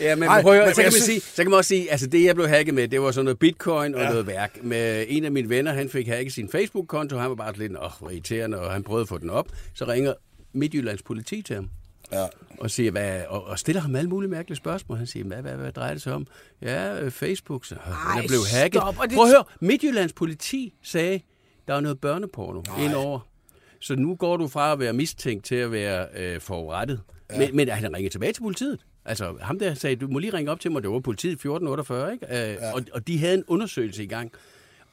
ja, men Ej, prøv men så, kan jeg man sige, så kan man også sige, altså det jeg blev hacket med, det var sådan noget bitcoin og Ja. noget værk. Med en af mine venner, han fik hacket sin Facebook-konto, han var bare lidt, åh, hvor irriterende, og han prøvede at få den op. Så ringer Midtjyllands politi til ham. Ja. og, siger, hvad, og, og stiller ham alle mulige mærkelige spørgsmål. Han siger, hvad, hvad, hvad drejer det sig om? Ja, øh, Facebook, så Ej, er blevet hacket. stop, det- Prøv at høre, Midtjyllands politi sagde, der er noget børneporno indover. Så nu går du fra at være mistænkt til at være øh, forurettet. Ja. Men, men han ringede tilbage til politiet. Altså, ham der sagde, du må lige ringe op til mig, det var politiet 1448, ikke? Øh, ja. og, og de havde en undersøgelse i gang.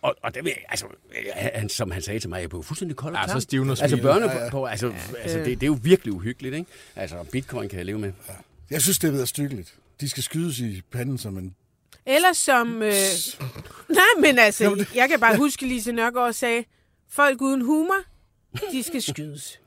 Og, og det, altså, øh, han, som han sagde til mig, jeg blev fuldstændig kold og Ja, så stivner Altså, børne, ja, ja. På, altså, ja, altså det, det, er jo virkelig uhyggeligt, ikke? Altså, bitcoin kan jeg leve med. Jeg synes, det er ved at stykkeligt. De skal skydes i panden som en... Eller som... Øh... Nej, men altså, jeg kan bare huske, Lise Nørgaard sagde, folk uden humor, de skal skydes.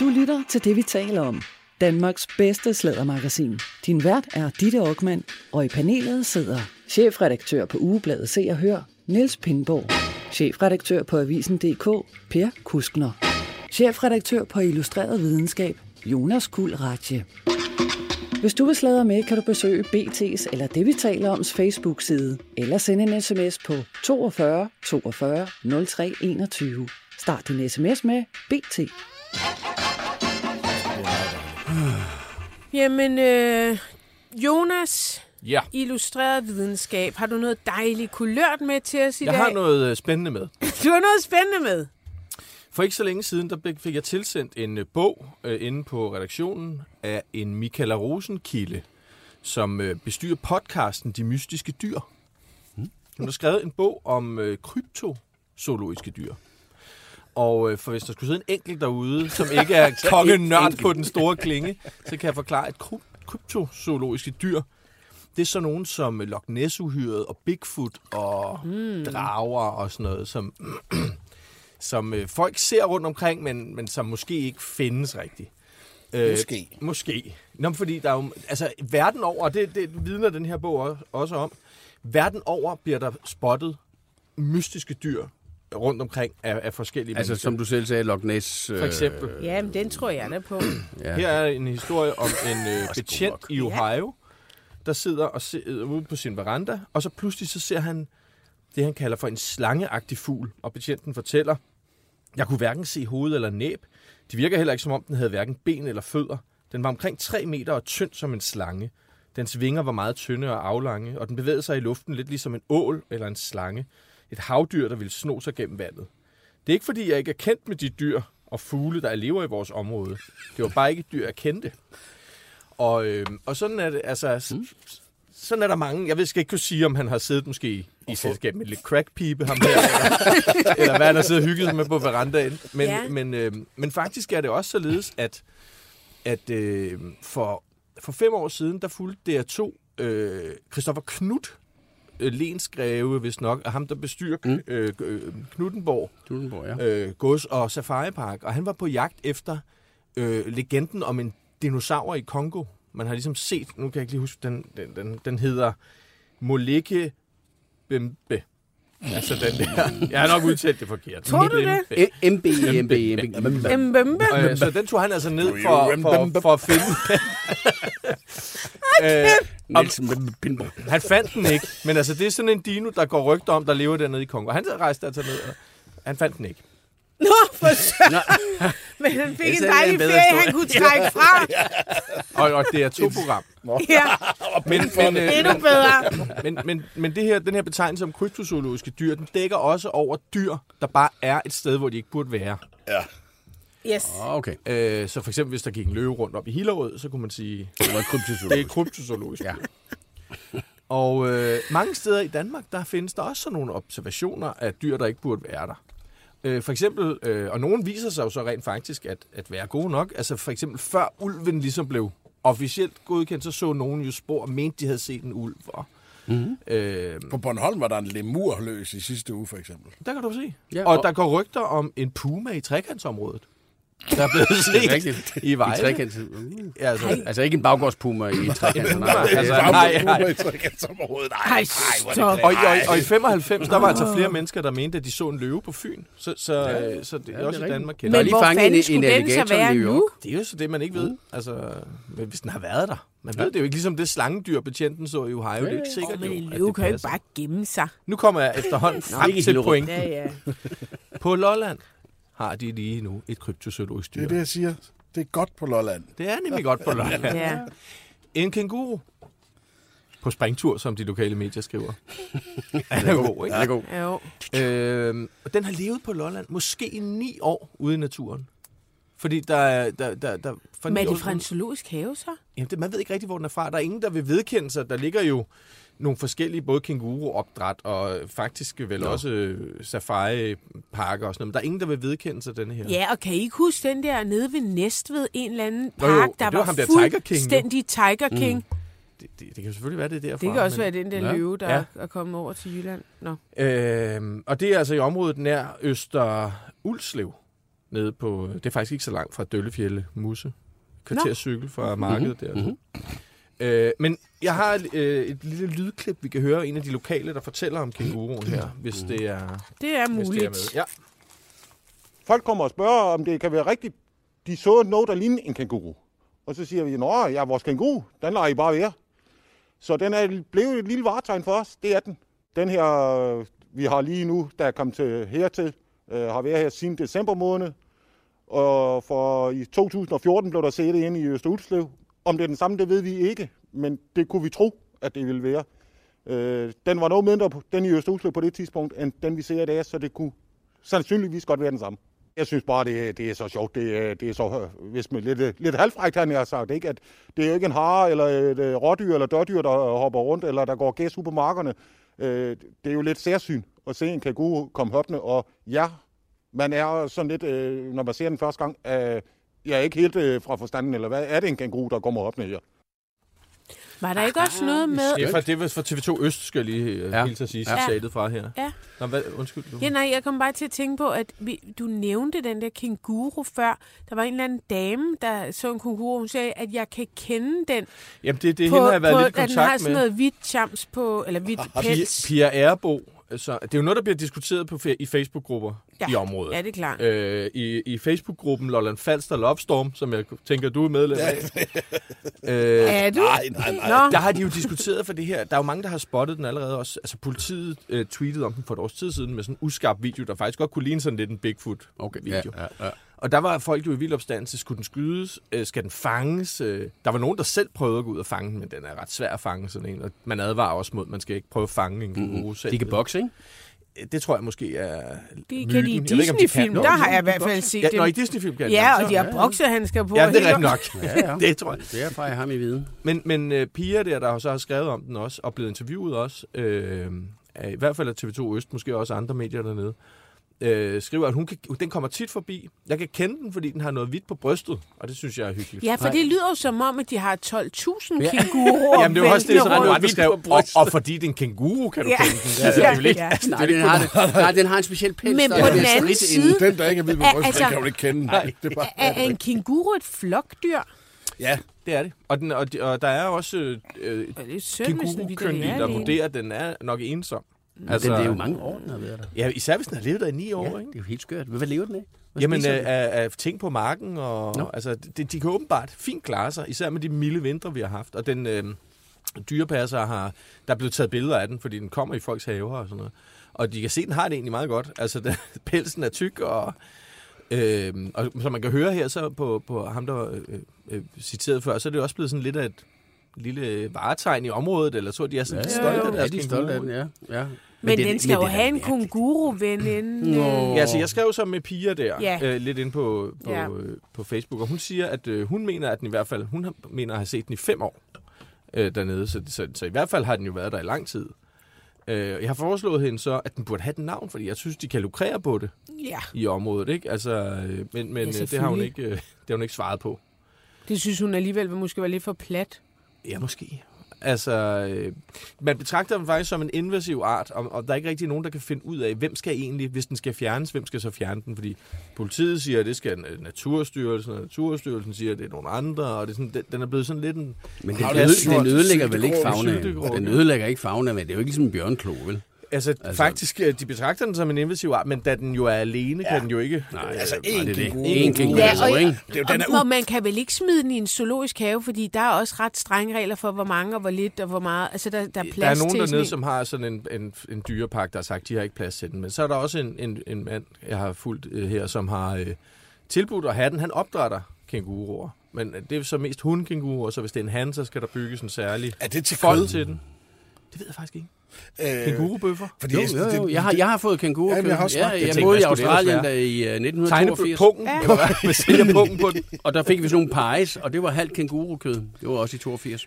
Du lytter til det, vi taler om. Danmarks bedste slædermagasin. Din vært er Ditte Aukmann, og i panelet sidder chefredaktør på Ugebladet Se og Hør, Niels Pindborg. Chefredaktør på Avisen.dk, Per Kuskner. Chefredaktør på Illustreret Videnskab, Jonas Kuld Ratje. Hvis du vil sladre med, kan du besøge BT's eller det, vi taler oms Facebook-side, eller sende en sms på 42 42 03 21. Start din sms med BT. Jamen, øh, Jonas, Ja, illustreret videnskab. Har du noget dejligt kulørt med til os i jeg dag? har noget øh, spændende med. Du har noget spændende med. For ikke så længe siden, der fik jeg tilsendt en øh, bog øh, inde på redaktionen af en Michaela Rosenkilde, som øh, bestyrer podcasten De Mystiske Dyr. Hun har skrevet en bog om øh, kryptozoologiske dyr. Og øh, for hvis der skulle sidde en enkelt derude, som ikke er kongenørd på den store klinge, så kan jeg forklare, at kry- kryptozoologiske dyr, det er sådan nogen som Loch Ness-uhyret og Bigfoot og mm. drager og sådan noget, som som øh, folk ser rundt omkring, men, men som måske ikke findes rigtigt. Øh, Måske. Måske. Nå, fordi der er jo, altså verden over, og det, det vidner den her bog også- om, verden over bliver der spottet mystiske dyr rundt omkring af, af forskellige Altså, mennesker. som du selv sagde, Loch Ness... øh, For eksempel. Ja, men den tror jeg da på. Ja. Her er en historie om en øh, betjent i Ohio, der sidder og sidder ude på sin veranda, og så pludselig så ser han det, han kalder for en slangeagtig fugl, og betjenten fortæller, jeg kunne hverken se hoved eller næb. Det virker heller ikke, som om den havde hverken ben eller fødder. Den var omkring 3 meter og tynd som en slange. Dens vinger var meget tynde og aflange, og den bevægede sig i luften lidt ligesom en ål eller en slange. Et havdyr, der ville sno sig gennem vandet. Det er ikke, fordi jeg ikke er kendt med de dyr og fugle, der lever i vores område. Det var bare ikke et dyr, jeg kendte. Og, øh, og sådan er det, altså... Mm. Sådan er der mange. Jeg ved, skal ikke kunne sige, om han har siddet måske i, i selskab med lidt crackpipe, ham her, eller, eller hvad han har siddet og hygget med på verandaen. Men, Ja. men, øh, men faktisk er det også således, at, at øh, for, for fem år siden, der fulgte DR2 øh, Christoffer Knut, øh, lensgreve, hvis nok, og ham, der bestyrer mm. øh, øh, Knuttenborg, Dudenborg, ja. øh, gods- og safaripark, og han var på jagt efter øh, legenden om en dinosaur i Kongo. Man har ligesom set, nu kan jeg ikke lige huske, den, den, den, den hedder Moleke Bembe. Altså den der. Jeg har nok udtalt det forkert. Tror du det? E- MB, MB, MB. Øh, så den tog han altså ned for, for, for at finde. øh, Nielsen han fandt den ikke, men altså det er sådan en dino, der går rygter om, der lever dernede i Kongo. Han rejste altså ned, og han fandt den ikke. Nå, for søren. Men han fik Det er en dejlig en ferie, han kunne trække fra. Og, og det er to program. Ja, Men, men, øh, endnu bedre. men, men, men det her, den her betegnelse om kryptozoologiske dyr, den dækker også over dyr, der bare er et sted, hvor de ikke burde være. Yes. Åh, okay. Øh, så for eksempel, hvis der gik en løve rundt op i Hillerød, så kunne man sige, Det var det er kryptozoologisk. kryptozoologisk. Ja. Og øh, mange steder i Danmark, der findes der også sådan nogle observationer af dyr, der ikke burde være der. Øh, for eksempel, øh, og nogen viser sig jo så rent faktisk at, at være gode nok. Altså for eksempel før ulven ligesom blev officielt godkendt, så så nogen jo spor og mente, de havde set en ulv. Og, mm-hmm. øh, På Bornholm var der en lemur løs i sidste uge, for eksempel. der kan du se. Ja, Ja, og, og- der går rygter om en puma i trekantsområdet. Der er blevet Det er set rigtigt. i I Vejle. trekant. Uh. Ja, altså, Altså ikke en baggårdspuma i trekant. Nej, altså, altså, nej, nej. i trekantsområdet. Nej, Ej, stop. Og, og, og i 95, der var altså flere mennesker, der mente, at de så en løve på Fyn. Så, så, ja, så det er det er også i rigtigt. Danmark er Men lige hvor fanden en- skulle en den så i være nu? Det er jo så det, man ikke ved. Altså, men hvis den har været der. Man ved det jo ikke. Ligesom det slangedyr, betjenten så i Ohio. Det er ikke sikkert, Men jo, en at løve det kan jo ikke bare gemme sig. Nu kommer jeg efterhånden frem til. Ja, ja. På Lolland har de lige nu et kryptozoologisk Det dyr. er det, jeg siger. Det er godt på Lolland. Det er nemlig godt på Lolland. ja. En kænguru. På springtur, som de lokale medier skriver. Han er god, ikke? det er god. Jo. Øh, og den har levet på Lolland måske i ni år ude i naturen. Fordi der er... Der, der, der, for Men er det fra en zoologisk have så? Jamen, det, man ved ikke rigtig, hvor den er fra. Der er ingen, der vil vedkende sig. Der ligger jo nogle forskellige, både kænguruopdræt og faktisk vel Nå. også øh, safari-parker og sådan noget. Men der er ingen, der vil vedkende sig denne her. Ja, og kan I ikke huske den der nede ved Næstved, en eller anden Jo, jo, park, men der det var var ham der Tiger King, jo. fuldstændig Tiger King? Mm. Det, det, det kan jo selvfølgelig være, det er derfra. Det kan også men, være den der Ja. løve, der Ja. er kommet over til Jylland. Nå. Øh, og det er altså i området nær Øster Ulslev. Nede på, det er faktisk ikke så langt fra Døllefjælde Musse. Kvartercykel fra markedet der. mhm. Øh, men jeg har øh, et lille lydklip, vi kan høre en af de lokale, der fortæller om kænguruen her, hvis det er, Det er hvis det er muligt. med. Ja. Folk kommer og spørger, om det kan være rigtigt. De så noget, der ligner en kænguru. Og så siger vi, nå ja, vores kænguru, den lader I bare være. Så den er blevet et lille varetegn for os. Det er den. Den her, øh, vi har lige nu, der er kommet til hertil, øh, har været her siden december måned. Og for i 2014 blev der set ind i Østerulslev. Om det er den samme, det ved vi ikke. Men det kunne vi tro, at det ville være. Øh, den var noget mindre, på- den i Øst på det tidspunkt, end den vi ser i dag, så det kunne sandsynligvis godt være den samme. Jeg synes bare, det, det er så sjovt. Det, det er så, hvis man lidt, lidt halvfrægt, han har sagt, ikke? at det er jo ikke en hare, eller et øh, rådyr, eller dørdyr, der hopper rundt, eller der går gæs ud på markerne. Øh, det er jo lidt særsyn at se en kænguru komme hoppende, og ja, man er sådan lidt, øh, når man ser den første gang, øh, jeg er ikke helt øh, fra forstanden, eller hvad er det en kænguru, der kommer hoppende her? Var der ikke også noget med... Det er fra, det var fra TV2 Øst, skal jeg lige øh, Ja. hilse at sige Ja. fra her. Ja. Nå, hvad, undskyld. Du. Ja, nej, jeg kom bare til at tænke på, at vi, du nævnte den der kænguru før. Der var en eller anden dame, der så en kænguru. Hun sagde, at jeg kan kende den Jamen, det, det er på, hende, har jeg været på lidt i at den har kontakt sådan med. noget hvidt chams på, eller hvidt Pia, pels. Pia Erbo Så det er jo noget, der bliver diskuteret på, i Facebook-grupper Ja. i området. Ja, det er klart. Øh, I, i Facebook-gruppen Lolland Falster Lovestorm, som jeg tænker, du er medlem af. øh, Er du? Nej, nej, nej. Nå, der har de jo diskuteret for det her. Der er jo mange, der har spottet den allerede også. Altså politiet øh, tweetede om den for et års tid siden med sådan en uskarp video, der faktisk godt kunne ligne sådan lidt en Bigfoot-video. Okay, ja, ja, ja. Og der var folk jo i vild opstandelse. Skulle den skydes? Øh, skal den fanges? Øh, der var nogen, der selv prøvede at gå ud og fange den, men den er ret svær at fange sådan en. Og man advarer også mod, at man skal ikke prøve at fange en kænguru mm, selv. De kan bokse, ikke? Det tror jeg måske er det kan de i de Disney-film. kan. Der har jeg i de hvert fald set ja, dem. Nå, i Disney-film kan de Ja, også. og de har boksehandsker på. Ja, det er rigtigt nok. Ja, ja. det tror jeg. Derfor er jeg ham i viden. Men, men øh, Pia der, der så har skrevet om den også, og blevet interviewet også, øh, i hvert fald af TV2 Øst, måske også andre medier dernede, øh, skriver, at hun kan, den kommer tit forbi. Jeg kan kende den, fordi den har noget hvidt på brystet, og det synes jeg er hyggeligt. Ja, for det lyder jo som om, at de har 12.000 Ja. kænguruer. Jamen, det var også det, som rundt. andre skrev. hvidt på Og, brystet. og fordi det er en kænguru, kan du Ja. kende den. Altså, Ja, det er ikke, ja. altså, Nej, den har, det. Nej, den har en speciel pels. Men på er den anden side-. Den, der ikke er hvid på brystet, altså- den kan du ikke kende. Nej. Det er bare, Er, er en kænguru et flokdyr? ja, det er det. Og, den, og, og der er også øh, Er den er der vurderer, at den er nok ensom. Altså, det er jo mange år, den har været der. Ja, især hvis den har levet der i ni år, Ja, ikke? det er jo helt skørt. Hvad lever den af? Hvad Jamen, øh, den? af, af ting på marken, og Nå. altså, de, de kan åbenbart fint klare sig, især med de milde vintre, vi har haft. Og den øh, dyrepasser har, der er blevet taget billeder af den, fordi den kommer i folks haver og sådan noget. Og de kan se, at den har det egentlig meget godt. Altså, den, pelsen er tyk, og, øh, og som man kan høre her, så på, på ham, der øh, øh, citeret før, så er det også blevet sådan lidt af et lille varetegn i området, eller så de er sådan Ja, stolte af ja, deres de stolte af den, ja. ja. Men, det- den skal jo have en mærkeligt. konguru-ven inden. Nå. øh, Ja, så jeg skrev så med Pia der, Ja. øh, lidt ind på, på, Ja. øh, på Facebook, og hun siger, at øh, hun mener, at den i hvert fald, hun har, mener at have set den i fem år øh, dernede, så, så, så i hvert fald har den jo været der i lang tid. Øh, jeg har foreslået hende så, at den burde have et navn, fordi jeg synes, de kan lukrere på det Ja, i området, ikke? Altså, øh, men men Ja, ja, det har hun ikke, øh, det har hun ikke svaret på. det synes hun alligevel måske være lidt for plat. Ja, måske. Altså, øh, man betragter den faktisk som en invasiv art, og, og der er ikke rigtig nogen, der kan finde ud af, hvem skal egentlig, hvis den skal fjernes, hvem skal så fjerne den? Fordi politiet siger, at det skal Naturstyrelsen, og Naturstyrelsen siger, at det er nogle andre, og det er sådan, den, den er blevet sådan lidt en... Men den, Har du øde, det den ødelægger vel ikke fauna. Den ødelægger ikke fauna, men det er jo ikke ligesom en bjørnklo, vel? Altså, Altså- altså, faktisk, øh, de betragter den som en invasiv art, men da den jo er alene, ja. kan den jo ikke... Nej, altså, nej, én det er kænguru. En kænguru, Ja, altså, og- ikke? det er jo, den er og, man kan vel ikke smide den i en zoologisk have, fordi der er også ret strenge regler for, hvor mange og hvor lidt og hvor meget. Altså, der, der er plads Der er nogen til dernede, som har sådan en, en, en dyrepark, der har sagt, at de har ikke plads til den. Men så er der også en, en, en mand, jeg har fulgt øh, her, som har øh, tilbudt at have den. Han opdrætter kænguruer. Men øh, det er så mest hundkænguruer, så hvis det er en han, så skal der bygges en særlig Er det til kød? til den. Det ved jeg faktisk ikke. Øh, Kængurubøffer. Fordi Jo, jeg- jo, jo. det- Jeg har, jeg har fået kænguru. Ja, jeg har også ja, jeg, Jeg boede i Australien der i uh, Tegne på 1982. pungen. Ja. Med sælgerpungen på den. Og der fik vi sådan nogle pies, og det var halvt kængurukød. Det var også i 82.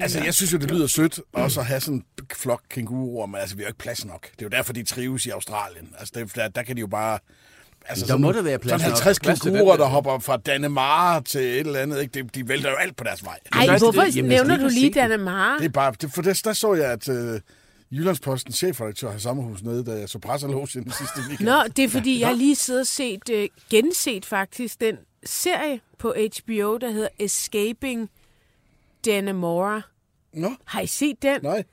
Altså, jeg synes jo, det lyder sødt også at have sådan en flok kænguruer, men altså, vi har ikke plads nok. Det er jo derfor, de trives i Australien. Altså, det, der, der kan de jo bare... Altså, Der må der være plads Sådan nok. 50 Plads til kænguruer, der. der hopper fra Dannemare til et eller andet, ikke? De, de vælter jo alt på deres vej. Ej, hvorfor det- jamen, nævner du lige. Dannemare? Det er bare, det, for det, der så jeg, at uh, Jyllandsposten chefredaktør har sommerhus nede, da jeg så presselogen den sidste weekend. Nå, det er fordi, jeg har lige siddet og set, øh, genset faktisk, den serie på HBO, der hedder Escaping Dannemora. Nå, Har I set den? nej.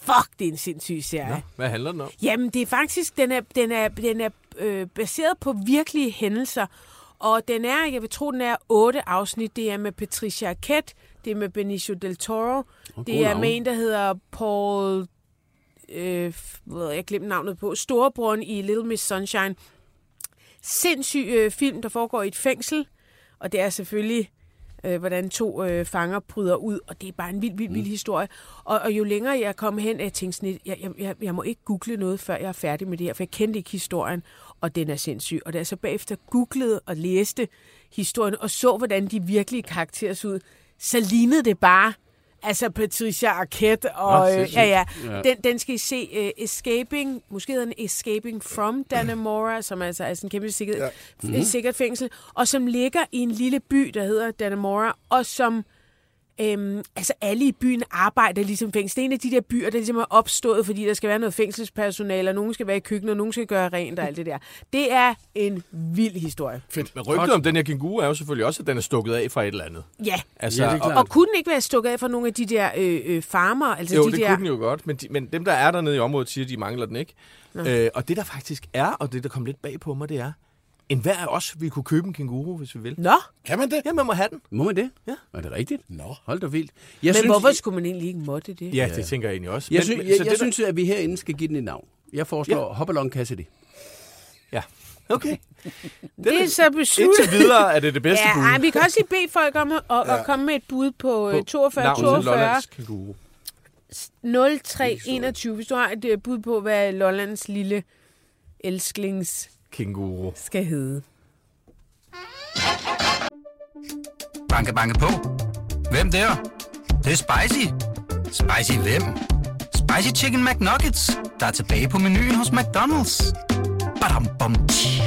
Fuck, det er en sindssyg serie. Hvad handler den om? Jamen, det er faktisk, den er, den er, den er øh, baseret på virkelige hændelser. Og den er, jeg vil tro, den er otte afsnit. Det er med Patricia Arquette, det er med Benicio del Toro, det er navne. med en, der hedder Paul... Øh, hvad jeg glemte navnet på. Storebroren i Little Miss Sunshine. Sindssyg øh, film, der foregår i et fængsel. Og det er selvfølgelig øh, hvordan to øh, fanger bryder ud, og det er bare en vild, vild, vild historie. Og, og jo længere jeg kom hen, jeg tænkte sådan jeg, jeg, jeg, jeg må ikke google noget, før jeg er færdig med det her, for jeg kendte ikke historien, og den er sindssyg. Og da jeg så bagefter googlede og læste historien, og så, hvordan de virkelige karakterer så ud, så lignede det bare Altså Patricia Arquette, og øh, sindssygt. ja, ja, Ja. den, den skal I se. Uh, Escaping, måske hedder den Escaping from Dannemora, som altså er sådan en kæmpe sikkert, ja. mm-hmm. sikkert fængsel, og som ligger i en lille by, der hedder Dannemora, og som Øhm, altså alle i byen arbejder ligesom fængsel. Det er en af de der byer, der ligesom er opstået, fordi der skal være noget fængselspersonale, og nogen skal være i køkkenet, og nogen skal gøre rent og alt det der. Det er en vild historie. Fedt. Men rygtet om den her kænguru er jo selvfølgelig også, at den er stukket af fra et eller andet. Ja, Altså, Ja, det er og- og kunne den ikke være stukket af fra nogle af de der øh, øh, farmer? Altså Jo, de det der... kunne den jo godt, men, de, men dem, der er dernede i området, siger, at de mangler den ikke. Øh, og det, der faktisk er, og det, der kom lidt bag på mig, det er, en hver af os vil kunne købe en kænguru, hvis vi vil. Nå, Kan man det? Ja, man må have den. Må man det? Ja. Er det rigtigt? Nå. Hold da vildt. Jeg men synes, hvorfor skulle man egentlig ikke måtte det? Ja, det tænker jeg egentlig også. Jeg, Men- synes, men- jeg, så jeg det, synes, at vi herinde skal give den et navn. Jeg foreslår ja. Hopalong Cassidy. Ja. Okay. Det er så besluttet. Indtil videre er det det bedste Ja, bud. ej, vi kan også lige bede folk om at, at, at komme med et bud på øh, 42 Navnet 42 Lollands kænguru. 03 21, hvis du har et øh, bud på, hvad Lollands lille elsklings Kænguru. skal hedde. Banke, banke på. Hvem der? Det, det er spicy. Spicy hvem? Spicy Chicken McNuggets, der er tilbage på menuen hos McDonald's. Badum, bom, tji.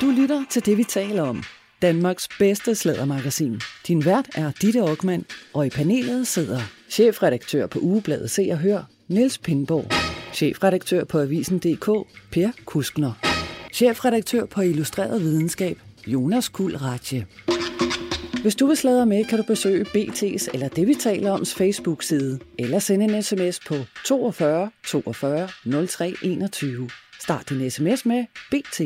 Du lytter til det, vi taler om. Danmarks bedste slædermagasin. Din vært er Ditte Aukmann, og i panelet sidder chefredaktør på Ugebladet Se og Hør, Niels Pindborg. Chefredaktør på Avisen.dk, Per Kuskner. Chefredaktør på Illustreret Videnskab, Jonas Kuld Ratje. Hvis du vil sladre med, kan du besøge BT's eller det, vi taler om, Facebook-side, eller sende en sms på 42 42 03 21. Start din sms med BT.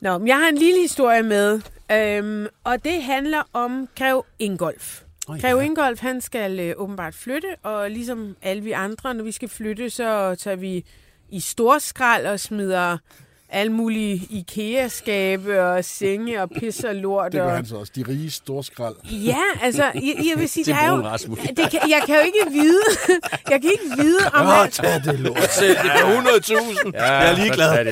Nå, jeg har en lille historie med, øhm, og det handler om Grev Ingolf. Oh, ja. ja. Grev Ingolf, han skal øh, åbenbart flytte, og ligesom alle vi andre, når vi skal flytte, så tager vi i storskrald og smider alle mulige IKEA-skabe og senge og pis og lort. Det gør og... han så også. De rige storskrald. Ja, altså, jeg, jeg vil sige, der er jo... Det kan, jeg kan jo ikke vide, jeg kan ikke vide, om Åh, han, tag det lort selv. Det er 100.000. jeg er ligeglad.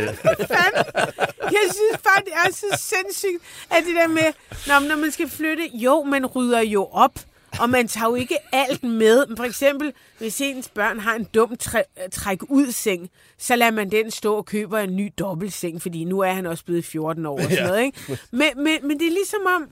jeg synes bare, det er så sindssygt, at det der med, når, når man skal flytte, jo, man rydder jo op, og man tager jo ikke alt med. For eksempel, hvis ens børn har en dum træ, træk ud seng, så lader man den stå og køber en ny dobbeltseng, fordi nu er han også blevet 14 år og sådan noget, ikke? Men, men, men det er ligesom om,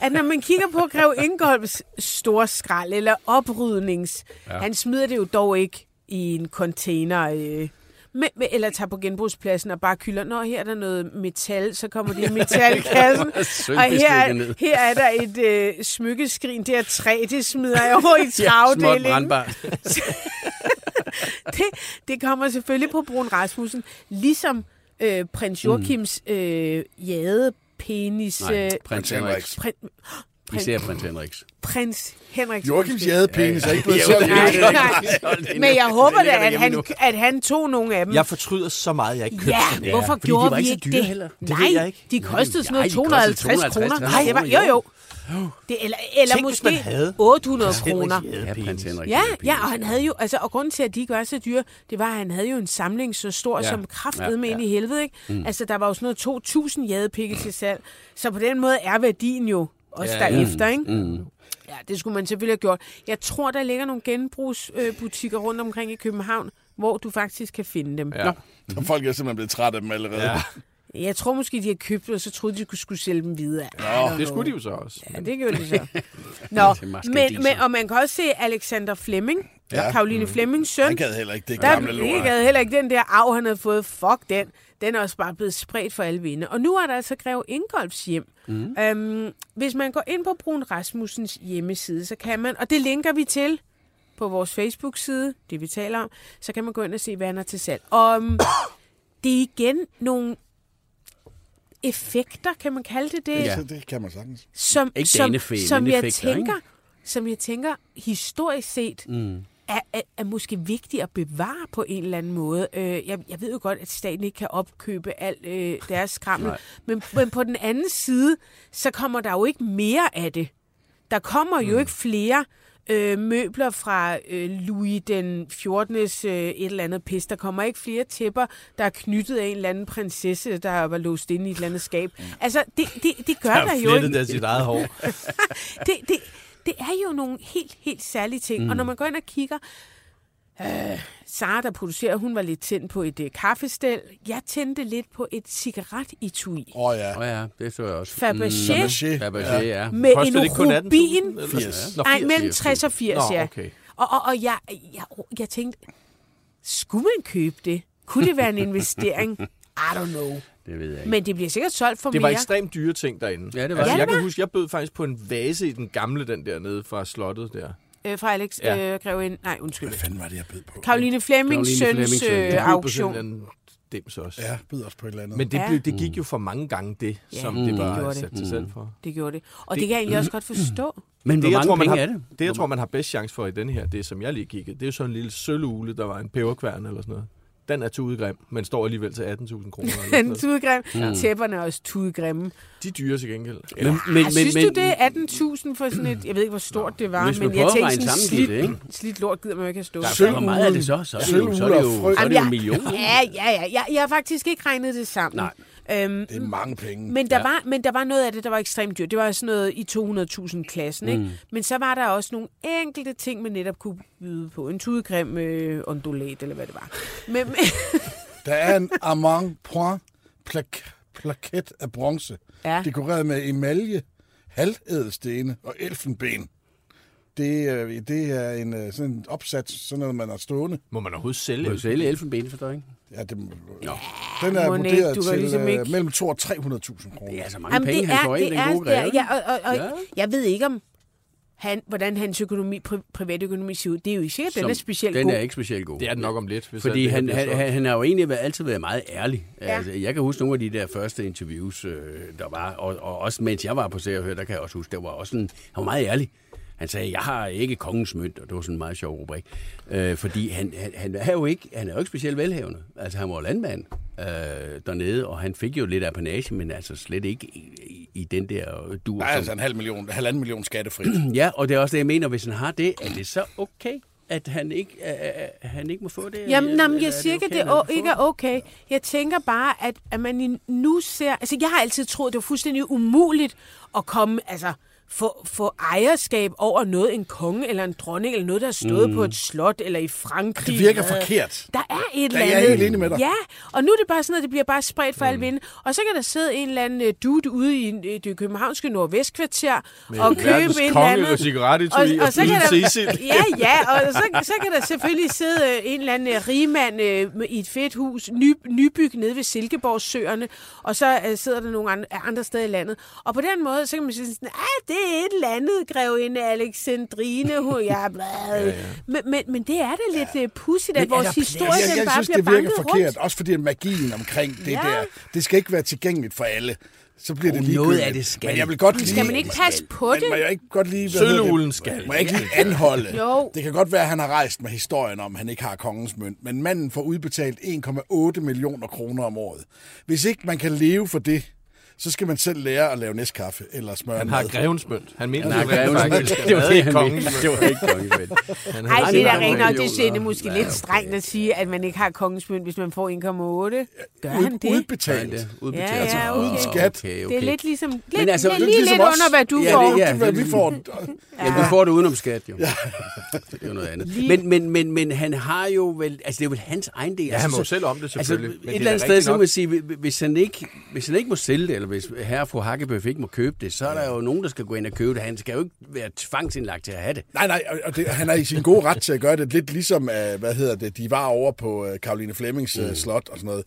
at når man kigger på Grev Ingolfs store skrald, eller oprydnings, ja. han smider det jo dog ikke i en container, øh, med, med, eller tager på genbrugspladsen og bare kylder, når her er der noget metal, så kommer det i metalkassen. og her, her er der et øh, smykkeskrin, det er træ, det smider jeg over i Ja, travdelingen. brandbart. det, det kommer selvfølgelig på Brun Rasmussen, ligesom øh, prins Joachims øh, jade penis... Nej, Øh, prins Henriks. Henriks. Prin, Især prins Henriks. prins Henrik. Joachims jadepenis er ikke blevet solgt. det Nej, er nej. Men jeg håber da, at han, at han tog nogle af dem. Jeg fortryder så meget, jeg ikke købte Ja, ja, hvorfor fordi de gjorde var vi ikke så ikke dyre det? heller. Det Nej, ved jeg ikke. de kostede sådan noget Nej, de kostede 250 kroner. 250. Nej, det var, jo, jo. Det, eller eller Tænk, måske havde 800 kroner. Ja, prins. Ja, og han havde jo, altså, og grunden til, at de ikke var så dyre, det var, at han havde jo en samling så stor, Ja. som kraftede Ja, med ja. ind i helvede, ikke? Mm. Altså, der var jo sådan noget 2.000 jadepikke til salg. Så på den måde er værdien jo også Ja, derefter, ikke? Mm. Ja, det skulle man selvfølgelig have gjort. Jeg tror, der ligger nogle genbrugsbutikker rundt omkring i København, hvor du faktisk kan finde dem. Ja. Og folk er simpelthen blevet trætte af dem allerede. Ja. Jeg tror måske, de har købt, og så troede de, de skulle sælge dem videre. Nå, det skulle de jo så også. Ja, det gjorde de så. Nå, men, men, og man kan også se Alexander Flemming, Ja. Karoline Flemmings søn. Han gad heller ikke det gamle er lort. ikke heller ikke den der arv, han havde fået. Fuck den. Den er også bare blevet spredt for alle vinde. Og nu er der altså Grev Ingolfs hjem. Mm. Øhm, hvis man går ind på Brun Rasmussens hjemmeside, så kan man, og det linker vi til på vores Facebook-side, det vi taler om, så kan man gå ind og se, hvad han er til salg. Og um, det er igen nogle effekter, kan man kalde det det, Ja. Det kan man sagtens. som, Ikke som, som jeg effekter, tænker, som jeg tænker historisk set Mm. Er, er, er måske vigtigt at bevare på en eller anden måde. Øh, jeg, jeg ved jo godt, at staten ikke kan opkøbe alt øh, deres skrammel, men, men på den anden side, så kommer der jo ikke mere af det. Der kommer jo ikke flere øh, møbler fra øh, Louis den 14. Øh, et eller andet pis. Der kommer ikke flere tæpper, der er knyttet af en eller anden prinsesse, der var låst inde i et eller andet skab. Altså, det, det, det gør Der der er jo ikke af sit eget hår. det, det, det er jo nogle helt, helt særlige ting. Mm. Og når man går ind og kigger, Sara, der producerer, hun var lidt tændt på et øh, kaffestel. Jeg tændte lidt på et cigaretitui. Åh oh, ja. Åh oh, ja, det så jeg også. Fabergé Fabergé. Fabergé, ja. ja. med Kostede en det ikke kun 18.000? rubin. eller? 80. Nå, Nej, 80. mellem 60 og 80, Nå, ja. okay. Og, og, og jeg, jeg, jeg tænkte, skulle man købe det? Kunne det være en investering? I don't know. Det ved jeg ikke. Men det bliver sikkert solgt for Det var mere. ekstremt dyre ting derinde. Ja, det var altså, det. jeg kan huske, jeg bød faktisk på en vase i den gamle, den der nede fra slottet der. Øh, fra Alex Ja. ja. øh, Grevin. Nej, undskyld. Hvad fanden var det, jeg bød på? Karoline Flemmings Caroline søns øh, auktion. dims også. Ja, bød også på et eller andet. Men det, Ja. blev, det gik jo for mange gange det, Ja, som det det var gjorde sat det. til selv for. Det gjorde det. Og det, det kan jeg egentlig også godt forstå. Men hvor Det, jeg mange tror, man penge har, er det? det, jeg tror, man har bedst chance for i den her, det som jeg lige kiggede, det er jo sådan en lille sølvule, der var en peberkværn eller sådan noget. Den er tudegrim, men står alligevel til 18.000 kroner. eller Den tudegrim. Mm. Tæpperne er også tudegrimme. De er dyre til gengæld. Men, men, Men, synes men, du, det er 18.000 for sådan et... Jeg ved ikke, hvor stort det var, men jeg tænkte regne sådan sammen, slidt, det, ikke? slidt lort gider man ikke have stået. Der er hvor meget er det så? Så er det jo, så er det jo, så er det jo, så er det jo en million. Ja, ja, ja. Jeg, jeg har faktisk ikke regnet det sammen. Nej. Øhm, Det er mange penge. men, der Ja. var, men der var noget af det, der var ekstremt dyrt. Det var sådan noget i 200.000 klassen, ikke? Men så var der også nogle enkelte ting, man netop kunne byde på. En tudegrim øh, ondulat, eller hvad det var. Men, men, Der er en Armand Point plak- plaket af bronze, Ja. dekoreret med emalje, halvædelstene og elfenben. Det, det er en øh, sådan en opsats, sådan noget, man har stående. Må man overhovedet sælge? Må du sælge elfenben, forstår jeg ikke? Ja, det, den er ikke, vurderet til ligesom øh, ikke- mellem 200 og 300.000 kroner. Det er altså mange Jamen, penge, det han er, får ind, den gode greve. ja, og, og, Ja. ja. jeg ved ikke om han, hvordan hans økonomi, pri, privatøkonomi ser ud. Det er jo ikke sikkert, den Som- er specielt Den god. er ikke specielt god. Det er den nok om lidt. Hvis Fordi han, han, han, han har jo egentlig været, altid været meget ærlig. Ja. Altså, jeg kan huske nogle af de der første interviews, øh, der var, og, og også mens jeg var på Se og Hør, der kan jeg også huske, der var også sådan, han var meget ærlig. Han sagde, jeg har ikke kongens mønt, og det var sådan en meget sjov rubrik. Øh, fordi han, han, han, er jo ikke, han er jo ikke specielt velhavende. Altså, han var landmand øh, dernede, og han fik jo lidt apanage, men altså slet ikke i, i, i den der dur. Er som- altså en halv million, halvanden million skattefri. Ja, og det er også det, jeg mener, hvis han har det, er det så okay, at han ikke, uh, han ikke må få det? Jamen, Eller- jamen jeg er siger ikke, okay, at det han er, kan ikke er okay. Jeg tænker bare, at, at man nu ser... Altså, jeg har altid troet, det var fuldstændig umuligt at komme... Altså, få, få ejerskab over noget, en konge eller en dronning, eller noget, der har stået mm. på et slot, eller i Frankrig. Det virker forkert. Der er et eller er jeg andet. helt enig med dig. Ja, og nu er det bare sådan noget, det bliver bare spredt for mm. alle vinde. Og så kan der sidde en eller anden øh, dude ude i øh, det københavske nordvestkvarter og købe en eller anden... og cigarettetui og så kan der. Ja, ja, og så, så kan der selvfølgelig sidde øh, en eller anden rigmand øh, med- i et fedt hus, ny, nybyg nede ved Silkeborgsøerne, og så øh, sidder der nogle andre, andre steder i landet. Og på den måde, så kan man sige sådan, ah, det er et eller andet, grevinde Alexandrine, hun, ja, bla. ja, ja. Men, men, men det er da lidt ja. pudsigt, at Men er vores historie jeg, jeg bare synes, bliver det virker banket forkert. rundt. Også fordi magien omkring det Ja. der, det skal ikke være tilgængeligt for alle. Så bliver det ligegyldigt. noget af det skal. Men jeg vil godt Men lide... skal man ikke passe på men det? må jeg ikke godt lige... Sølvuglen skal. Må jeg ikke lige anholde? Jo. Det kan godt være, at han har rejst med historien om, at han ikke har kongens mønt, men manden får udbetalt 1,8 millioner kroner om året. Hvis ikke man kan leve for det, så skal man selv lære at lave næstkaffe eller smøre Han mad. har grevens mønt. Han mener, Nej, det er grevens faktisk. mønt. Det var det, han kongens mente. mønt. Det var ikke kongens mønt. Han Ej, det er da rent nok, det millioner. er måske lidt strengt at sige, at man ikke har kongens mønt, hvis man får 1,8. Gør han det? udbetalt. det udbetalt. Ja, ja, Altså, uden skat. Okay, okay. Det er lidt ligesom, lidt, Men altså, lidt, det er lige ligesom lidt under, hvad du får. det- ja. Det, hvad vi får. Ja, du får det udenom skat, jo. Det er jo noget andet. Men, men, men, men han har jo vel... Altså, det er vel hans egen del. Ja, han må altså, jo selv om det, selvfølgelig. Altså, Men et det er eller andet sted, så man sige, hvis han, ikke, hvis han ikke må sælge det, eller hvis herre fru Hakkebøf ikke må købe det, så er der jo nogen, der skal gå ind og købe det. Han skal jo ikke være tvangsindlagt til at have det. Nej, nej, og- det, han er i sin gode ret til at gøre det. Lidt ligesom, uh, hvad hedder det, de var over på Karoline Flemmings uh, slot og sådan noget.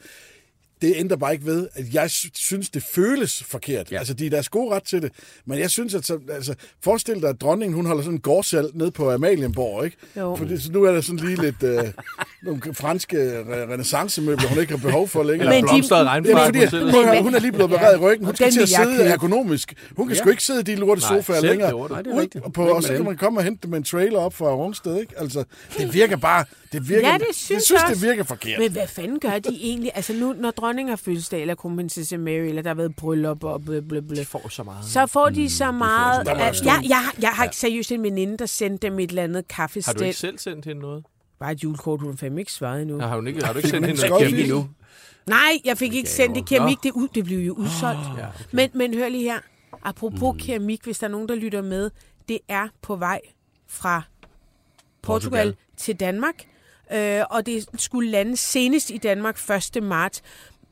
Det ændrer bare ikke ved, at jeg sy- synes, det føles forkert. Ja. Ja. Altså, de er deres gode ret til det. Men jeg synes, at så, altså, forestil dig, at dronningen, hun holder sådan en gårdsal ned på Amalienborg, ikke? Jo. For det, så nu er der sådan lige lidt uh, nogle franske re- renaissancemøbler, hun ikke har behov for længere. Men de- Blomstret regnfart. fordi, på hun, er- hun er lige blevet beredt i ryggen. Hun skal Den til at sidde købe. ergonomisk. Hun kan sgu ikke sidde i de lorte Nej, sofaer længere. Nej, det er Ud rigtigt. På, Væk og så kan man komme og hente dem med en trailer op fra Rungsted. Ikke? Altså, det virker bare... Det virker, Ja, det synes jeg synes jeg det også. virker forkert. Men hvad fanden gør de egentlig? Altså nu, når dronningen har fødselsdag, eller kronprinsesse Mary, eller der har været bryllup og blø, blø, blø, De får så meget. så får de så meget... Der må at, stå- jeg, jeg, jeg har seriøst en veninde, der sendte dem et eller andet Har du kaffestel. ikke selv sendt hende noget? Bare et julekort, hun har fandme ikke svaret endnu. Ja, har, hun ikke, har du ikke sendt hende noget? Keramik nu. Nej, jeg fik ikke sendt det keramik. Det, ud, det blev jo udsolgt. Ja, okay. Men, men hør lige her. Apropos mm. keramik, hvis der er nogen, der lytter med. Det er på vej fra Portugal, Portugal. til Danmark øh, og det skulle lande senest i Danmark 1. marts.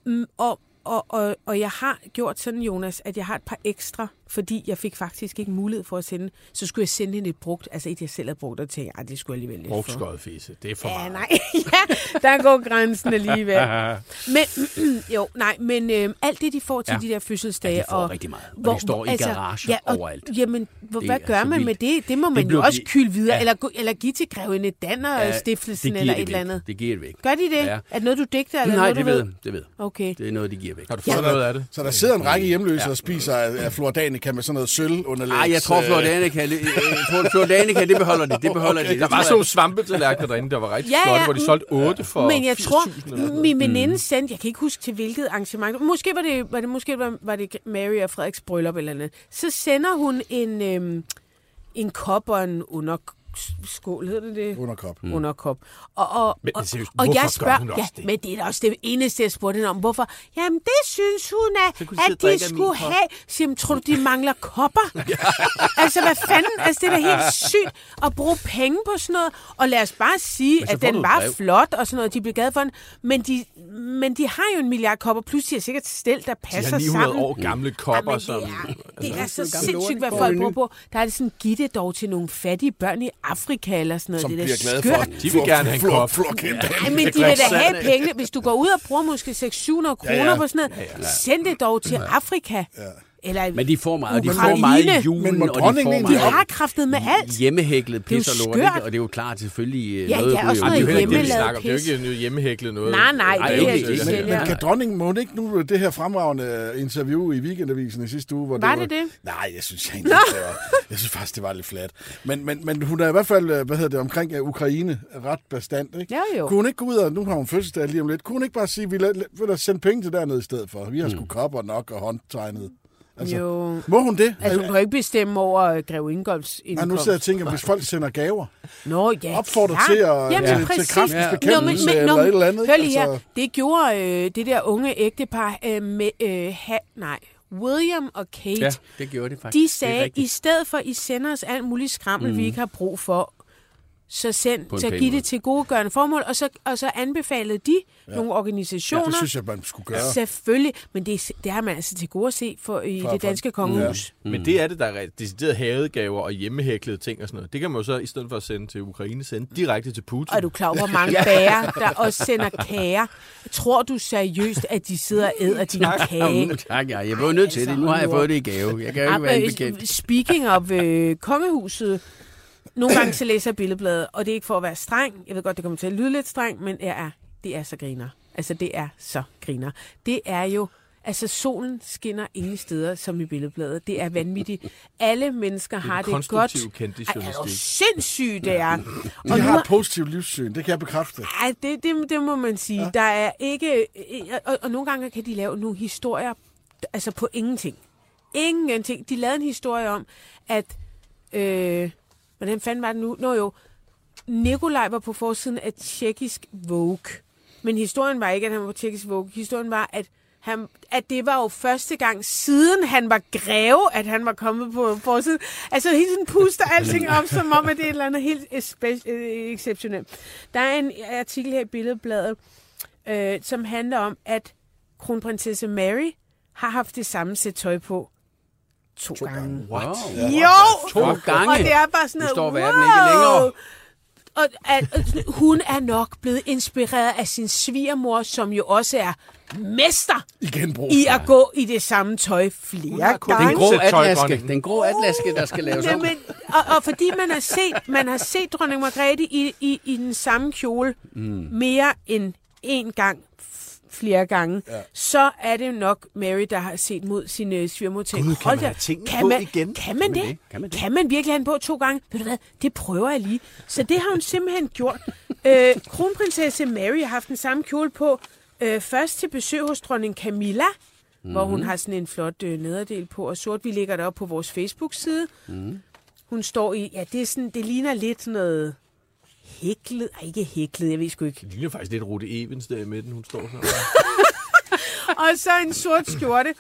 Mm, og, og, og, og jeg har gjort sådan, Jonas, at jeg har et par ekstra, fordi jeg fik faktisk ikke mulighed for at sende. Så skulle jeg sende hende et brugt, altså et jeg selv havde brugt, og tænkte, at det skulle jeg alligevel lidt for. Brugskøjet fisse. Det er for Ja, meget. nej, ja, der går grænsen alligevel. Men, jo, nej, men øh, alt det, de får til Ja. de der fødselsdage. Ja, de får og, rigtig meget. Og de står i garager ja, og, overalt. Jamen, hvor, Det hvad gør man med vildt. det? Det må man blev jo også de- kylde videre, Ja. eller, gå- eller give til grevinde Danner Ja, stiftelsen det eller et det eller væk. andet. Det giver det væk. Gør de det? Ja. Er det noget, du digter? Eller Nej, noget, det du ved, det ved. Okay. Det er noget, de giver væk. Har du fået noget af det? Så der sidder en række hjemløse og spiser af, af Flordanica med sådan noget sølv underlæg. Nej, jeg tror, Flordanica, øh, Flordanica, det beholder de. Det beholder de. Det Der var sådan nogle svampetallerkener derinde, der var rigtig Ja, flotte, ja, hvor de solgte 8 for Men jeg tror, 80.000 eller sådan noget. min veninde sendte, jeg kan ikke huske til hvilket arrangement, måske var det, var det, måske var, var det Mary og Frederiks bryllup eller andet, så sender hun en, øhm, en kop og en underskål, hedder det det? Underkop. Mm. Underkop. Og, og, Men og, seriøst, og jeg spørger, hun også ja, det? men det er da også det eneste, jeg spurgte hende om. Hvorfor? Jamen, det synes hun, Så at, de at de skulle have. Så jamen, tror du, de mangler kopper? altså, hvad fanden? Altså, det er da helt sygt at bruge penge på sådan noget. Og lad os bare sige, så at den var brev. flot og sådan noget. De blev glade for den. Men de, men de har jo en milliard kopper, plus de har sikkert stil, der De passer har 900 sammen. år gamle kopper, Jamen, som... det er, det er altså, så gamle sindssygt, hvad folk bruger på. Der er det sådan, giv det dog til nogle fattige børn i Afrika eller sådan noget. Som det er bliver glade skørt. for De vil gerne have en kop. Ej, men de vil da have penge. Hvis du går ud og bruger måske 600 kroner Ja, ja. på sådan noget, send det dog til Afrika. Eller, Men de får meget, de får meget i julen, Men og de får de meget har kraftet med alt. hjemmehæklet er pis og lort, ikke? og det er jo klart selvfølgelig øh, Ja, noget, ja, også noget Det er jo ikke det, vi hjemmelavet. Det er jo ikke noget hjemmehæklet noget. Nej, nej, Nej, det er ikke det. det. Men, men kan dronningen, må hun ikke nu det her fremragende interview i Weekendavisen i sidste uge? Hvor Var det det? Nej, jeg synes jeg egentlig, det var, jeg synes faktisk, det var lidt flat. Men, men, men hun er i hvert fald, øh, hvad hedder det, omkring øh, Ukraine ret bestand, ikke? Ja, jo. Kunne hun ikke gå ud og, nu har hun fødselsdag lige om lidt, kunne hun ikke bare sige, vi vil vil sende penge til dernede i stedet for? Vi har sgu kopper nok og håndtegnet. Altså, Jo. Må hun det? Altså, hun kan ikke bestemme over øh, Greve Ingolfs Nej, nu indkomst. sidder jeg og tænker, hvis folk sender gaver, Nå, ja, opfordrer klart. til, at, Jamen, til, til præcis. kraftens Ja. bekæmpelse men- eller et eller andet. Hør lige her. Altså, Det gjorde øh, det der unge ægtepar øh, med, øh, ha, nej, William og Kate. Ja, det gjorde det faktisk. De Det sagde, rigtigt. i stedet for, I sender os alt muligt skrammel, mm. vi ikke har brug for, så, send, giv måde. det til godgørende formål, og så, og så anbefalede de ja. nogle organisationer. det synes jeg, man skulle gøre. Selvfølgelig, men det, det har man altså til gode at se for, i For- det for- danske kongehus. Men det er det, der er decideret havegaver og hjemmehæklede ting og sådan noget. Det kan man jo så, i stedet for at sende til Ukraine, sende direkte til Putin. Og du klar hvor mange bager, der også sender kager? Tror du seriøst, at de sidder og æder din kage? Tak, ja. Jeg jo nødt til det. Nu har jeg fået det i gave. Jeg kan jo ikke være en bekendt. Speaking of øh, kongehuset, nogle gange så læser jeg billedbladet, og det er ikke for at være streng. Jeg ved godt, det kommer til at lyde lidt streng, men jeg er, det er så griner. Altså, det er så griner. Det er jo... Altså, solen skinner ingen steder, som i billedbladet. Det er vanvittigt. Alle mennesker har det godt. kendte Ej, er du journalistik. sindssygt, det er. De Og nu har har- et positivt livssyn, det kan jeg bekræfte. ej, det, det, det må man sige. Ja. Der er ikke... Og, og nogle gange kan de lave nogle historier, altså på ingenting. Ingenting. De lavede en historie om, at... Øh, hvordan fanden var det nu? Nå jo, Nikolaj var på forsiden af tjekkisk Vogue. Men historien var ikke, at han var på tjekkisk Vogue. Historien var, at, han, at det var jo første gang siden han var greve, at han var kommet på forsiden. Altså hele tiden puster alting op, som om, at det er et eller andet helt øh, exceptionelt. Der er en artikel her i Billedbladet, øh, som handler om, at kronprinsesse Mary har haft det samme sæt tøj på to, to gange. Wow. Jo! To gange. Og det er bare sådan Nu noget, står wow! verden ikke længere. Og at, at, hun er nok blevet inspireret af sin svigermor, som jo også er mester I genbrug. i at gå i det samme tøj flere kun Den gange. grå atlaske. Den grå atlaske, der skal laves om. Jamen, og, og fordi man har set, man har set dronning Margrethe i, i, i den samme kjole mm. mere end en gang flere gange, ja. så er det nok Mary, der har set mod sin øh, svigermor til. Gud, kan man have tingene kan på man, igen? Kan man, det? det? Kan man det? Kan man virkelig have den på to gange? Ved du hvad, det prøver jeg lige. Så det har hun simpelthen gjort. Øh, kronprinsesse Mary har haft den samme kjole på. Øh, først til besøg hos dronning Camilla, mm. hvor hun har sådan en flot øh, nederdel på og sort. Vi lægger det op på vores Facebook-side. Mm. Hun står i, ja, det, er sådan, det ligner lidt noget hæklet. Ej, ikke hæklet, jeg ved sgu ikke. Det ligner faktisk lidt Rute Evens der i midten, hun står sådan. og så en sort skjorte.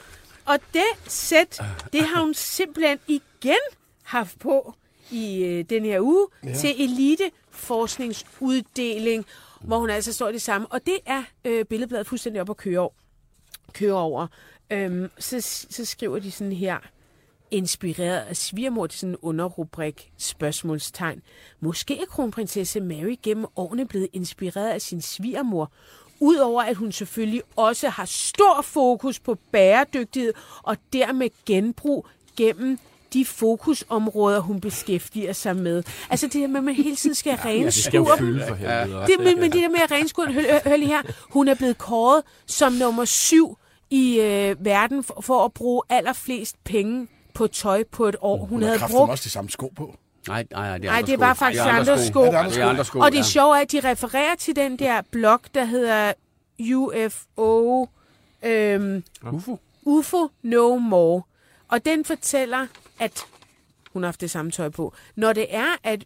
Og det sæt, det har hun simpelthen igen haft på i øh, den her uge ja. til Elite Forskningsuddeling. hvor hun altså står i det samme. Og det er øh, billedbladet fuldstændig op at køre, over. køre over. Øhm, så, så skriver de sådan her, inspireret af svigermor til sådan en underrubrik spørgsmålstegn. Måske er kronprinsesse Mary gennem årene blevet inspireret af sin svigermor, Udover at hun selvfølgelig også har stor fokus på bæredygtighed og dermed genbrug gennem de fokusområder, hun beskæftiger sig med. Altså det her med, at man hele tiden skal renskue. Ja, fylde for helvede. Det, men, men det der med at renskue, hør, hør lige her, hun er blevet kåret som nummer syv i øh, verden for, for at bruge allerflest penge på tøj på et år. Hun, Hun har havde brugt også de samme sko på. Nej, nej, det er Nej, det var sko. faktisk Det er andre sko. Ja, det er andre Det er andre sko, Og det ja. sjove er, at de refererer til den der blog, der hedder UFO, øhm, UFO. UFO No More. Og den fortæller, at hun har haft det samme tøj på. Når det er, at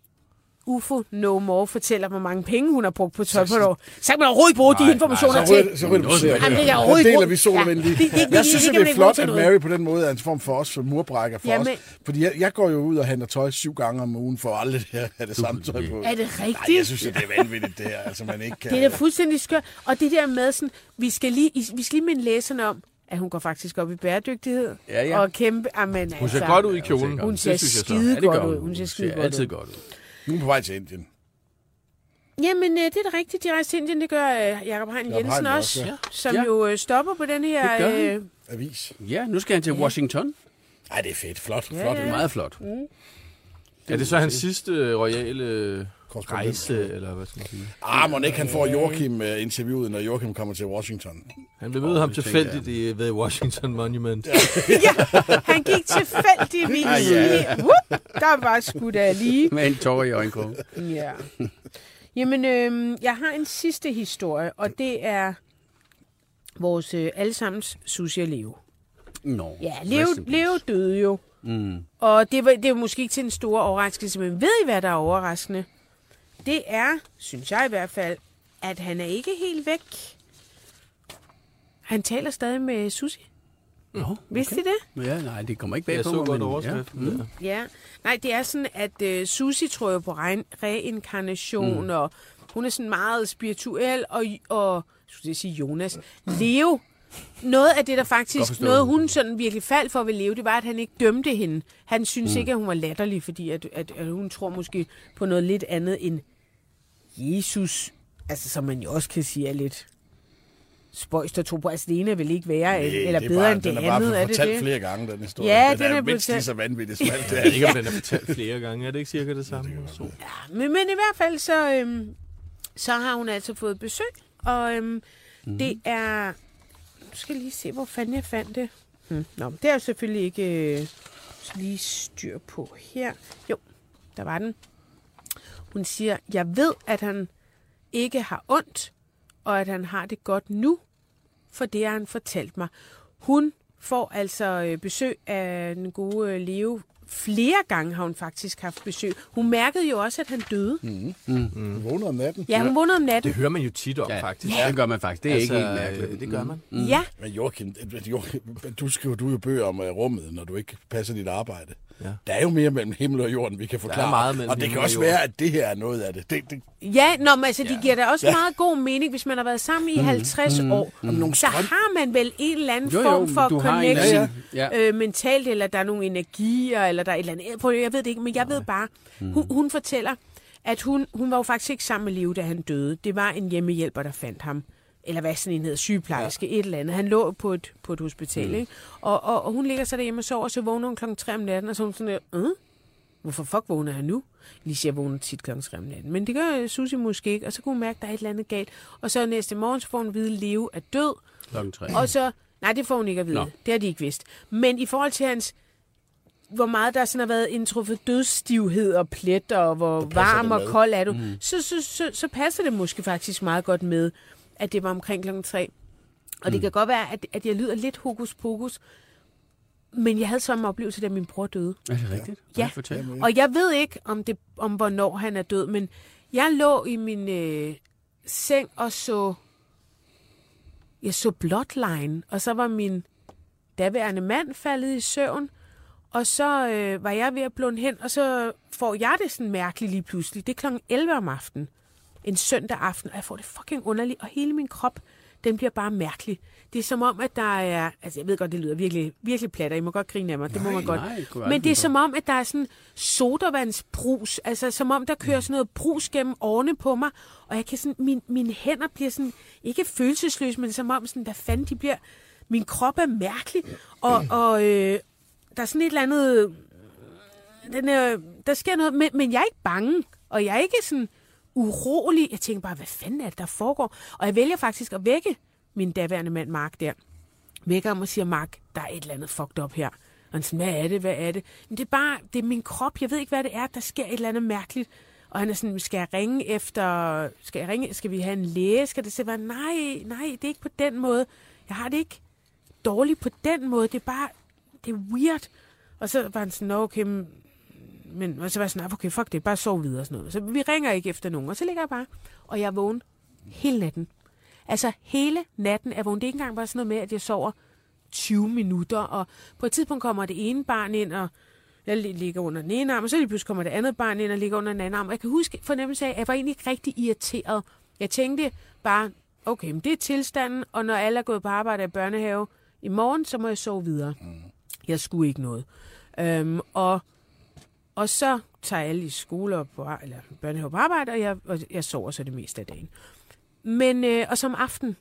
UFO No More fortæller, hvor mange penge hun har brugt på tøj på et år, så kan man overhovedet ikke bruge de informationer Så til. så ryger det på Jamen, det Der overhovedet deler vi sol og vind lige. Ja, det- det- det- Jeg det synes, det er flot, at. Mary på den måde er en form for os murbrækker for os. Fordi jeg, jeg går jo ud og handler tøj syv gange om ugen for aldrig at have det samme tøj på. Er det rigtigt? Nej, jeg synes, det er vanvittigt, det her. Altså, man ikke kan... Det er da fuldstændig skørt. Og det der med sådan, vi skal lige, vi skal lige minde læserne om, at hun går faktisk op i bæredygtighed. Ja, ja. Og kæmpe, amen, Hun ser altså, godt ud i kjolen. Hun Det ser så. skide det godt ud. hun. Ser skide godt altid ud. godt ud. Nu er på vej til Indien. Jamen, øh, det er da rigtigt. De rejser til Indien, det gør øh, Jacob Hein Jensen Hein også, også, ja. som Ja. jo øh, stopper på den her... Det gør han. Øh, Avis. Ja, nu skal han til Washington. Ej, det er fedt. Flot. Ja, Flot. Det er meget flot. Er det så hans sidste øh, royale. Rejse, eller hvad skal man sige? Ah, må ikke han får Joachim uh, interviewet, når Joachim kommer til Washington. Han blev mødt ham tilfældigt i, ved Washington Monument. ja, han gik tilfældigvis Ah, lige... Whoop, der var sgu da lige... Med en tår i øjenkrogen. Ja. Jamen, øh, jeg har en sidste historie, og det er vores øh, allesammens Susie og Leo. Nå. Ja, Leo. Leo døde jo. Mm. Og det var, det var måske ikke til en stor overraskelse, men ved I, hvad der er overraskende? Det er, synes jeg i hvert fald, at han er ikke helt væk. Han taler stadig med Susie. Nå, Vidste I det? Ja, nej, det kommer ikke bag Jeg på så mig, godt men- overskriften. Ja. Ja. Mm. Ja. Nej, det er sådan, at øh, Susie tror jo på re- reinkarnation, mm. og hun er sådan meget spirituel, og, og skulle jeg sige Jonas, Leo, noget af det, der faktisk, noget hun sådan virkelig faldt for ved Leo, det var, at han ikke dømte hende. Han synes mm. ikke, at hun var latterlig, fordi at, at, at hun tror måske på noget lidt andet end Jesus, altså som man jo også kan sige er lidt spøjst at tro på. Altså det ene vil ikke være, Nej, eller det bedre bare, end det den er bare andet, er det fortalt det? flere gange, den historie. Ja, den, den er, er mindst blevet- lige så vanvittigt smalt. Det Jeg er ikke, om den er fortalt flere gange. Er det ikke cirka det samme? Så. Men, men i hvert fald, så, øhm, så har hun altså fået besøg, og øhm, mm. det er... Nu skal jeg lige se, hvor fanden jeg fandt det. Hmm. Nå, det er jo selvfølgelig ikke øh, lige styr på her. Jo, der var den. Hun siger, jeg ved, at han ikke har ondt, og at han har det godt nu, for det har han fortalt mig. Hun får altså øh, besøg af den gode øh, Leo. Flere gange har hun faktisk haft besøg. Hun mærkede jo også, at han døde. Mm. Hun vågner om natten. Ja, hun vågnede om natten. Det hører man jo tit om, Ja, faktisk. ja, det gør man faktisk. Det er altså, ikke helt mærkeligt. øh, Det gør man. Mm. Ja, Men Joachim, Joachim, du skriver du jo bøger om uh, rummet, når du ikke passer dit arbejde. Ja. Der er jo mere mellem himmel og jorden, vi kan forklare. meget mellem og det kan og også være, at det her er noget af det. det, det ja nå, men altså, de giver da også Ja. meget god mening, hvis man har været sammen i 50 år. Om nogle Så har man vel en eller anden Jo, jo, form for har en connection anden- ja. øh, mentalt, eller der er nogle energier, eller der er et eller andet. Jeg ved det ikke, men jeg ved bare, hun, hun fortæller, at hun, hun var jo faktisk ikke sammen med Leo, da han døde. Det var en hjemmehjælper, der fandt ham. Eller hvad sådan en hedder, sygeplejerske, ja. et eller andet. Han lå på et, på et hospital, mm. ikke? Og, og, og hun ligger så derhjemme og sover, og så vågner hun klokken 3 om natten, og så hun sådan der, øh? Hvorfor fuck vågner jeg nu? Lige siger, jeg vågner tit klokken 3 om natten. Men det gør øh, Susie måske ikke, og så kunne hun mærke, at der er et eller andet galt. Og så næste morgen, så får hun at vide, at Leo er død. Klokken tre. Og så, nej, det får hun ikke at vide. Nå. Det har de ikke vidst. Men i forhold til hans, hvor meget der sådan har været indtruffet dødsstivhed og pletter, og hvor varm og kold er du, mm. så, så, så, så passer det måske faktisk meget godt med, at det var omkring klokken tre. Og mm. det kan godt være, at, at jeg lyder lidt hokus pokus, men jeg havde samme oplevelse, da min bror døde. Er det rigtigt? Ja. Fortæl. Og jeg ved ikke, om, det, om hvornår han er død, men jeg lå i min øh, seng og så, jeg så Bloodline, og så var min daværende mand faldet i søvn, og så øh, var jeg ved at blunde hen, og så får jeg det sådan mærkeligt lige pludselig. Det er klokken 11 om aftenen. En søndag aften, og jeg får det fucking underligt, og hele min krop, den bliver bare mærkelig. Det er som om, at der er... Altså, jeg ved godt, det lyder virkelig, virkelig plat, og I må godt grine af mig. Det må man godt. nej, Men det er som om, at der er sådan sodavandsbrus. Altså, som om, der kører sådan noget brus gennem årene på mig. Og jeg kan sådan... Min, mine hænder bliver sådan... Ikke følelsesløse, men som om sådan... Hvad fanden de bliver... Min krop er mærkelig. Og, og øh, der er sådan et eller andet... Den er, der sker noget, men, men jeg er ikke bange. Og jeg er ikke sådan urolig. Jeg tænker bare, hvad fanden er det, der foregår? Og jeg vælger faktisk at vække min daværende mand Mark der. Vækker ham og siger, Mark, der er et eller andet fucked up her. Og han siger, hvad er det, hvad er det? Men det er bare, det er min krop, jeg ved ikke, hvad det er, der sker et eller andet mærkeligt. Og han er sådan, skal jeg ringe efter, skal jeg ringe, skal vi have en læge? Skal det sige, nej, nej, det er ikke på den måde. Jeg har det ikke dårligt på den måde, det er bare, det er weird. Og så var han sådan, okay, men og så var jeg sådan, "Ah, okay, fuck det, bare sov videre og sådan noget. Så vi ringer ikke efter nogen, og så ligger jeg bare, og jeg er vågen hele natten. Altså hele natten er vågen. Det er ikke engang bare sådan noget med, at jeg sover 20 minutter, og på et tidspunkt kommer det ene barn ind, og jeg li- ligger under den ene arm, og så lige pludselig kommer det andet barn ind og ligger under den anden arm. Og jeg kan huske fornemmelse af, at jeg var egentlig rigtig irriteret. Jeg tænkte bare, okay, men det er tilstanden, og når alle er gået på arbejde i børnehave i morgen, så må jeg sove videre. Jeg skulle ikke noget. Øhm, og, og så tager alle i skole og på, eller børnehave på arbejde, og jeg, og jeg sover så det meste af dagen. Men, øh, og som aften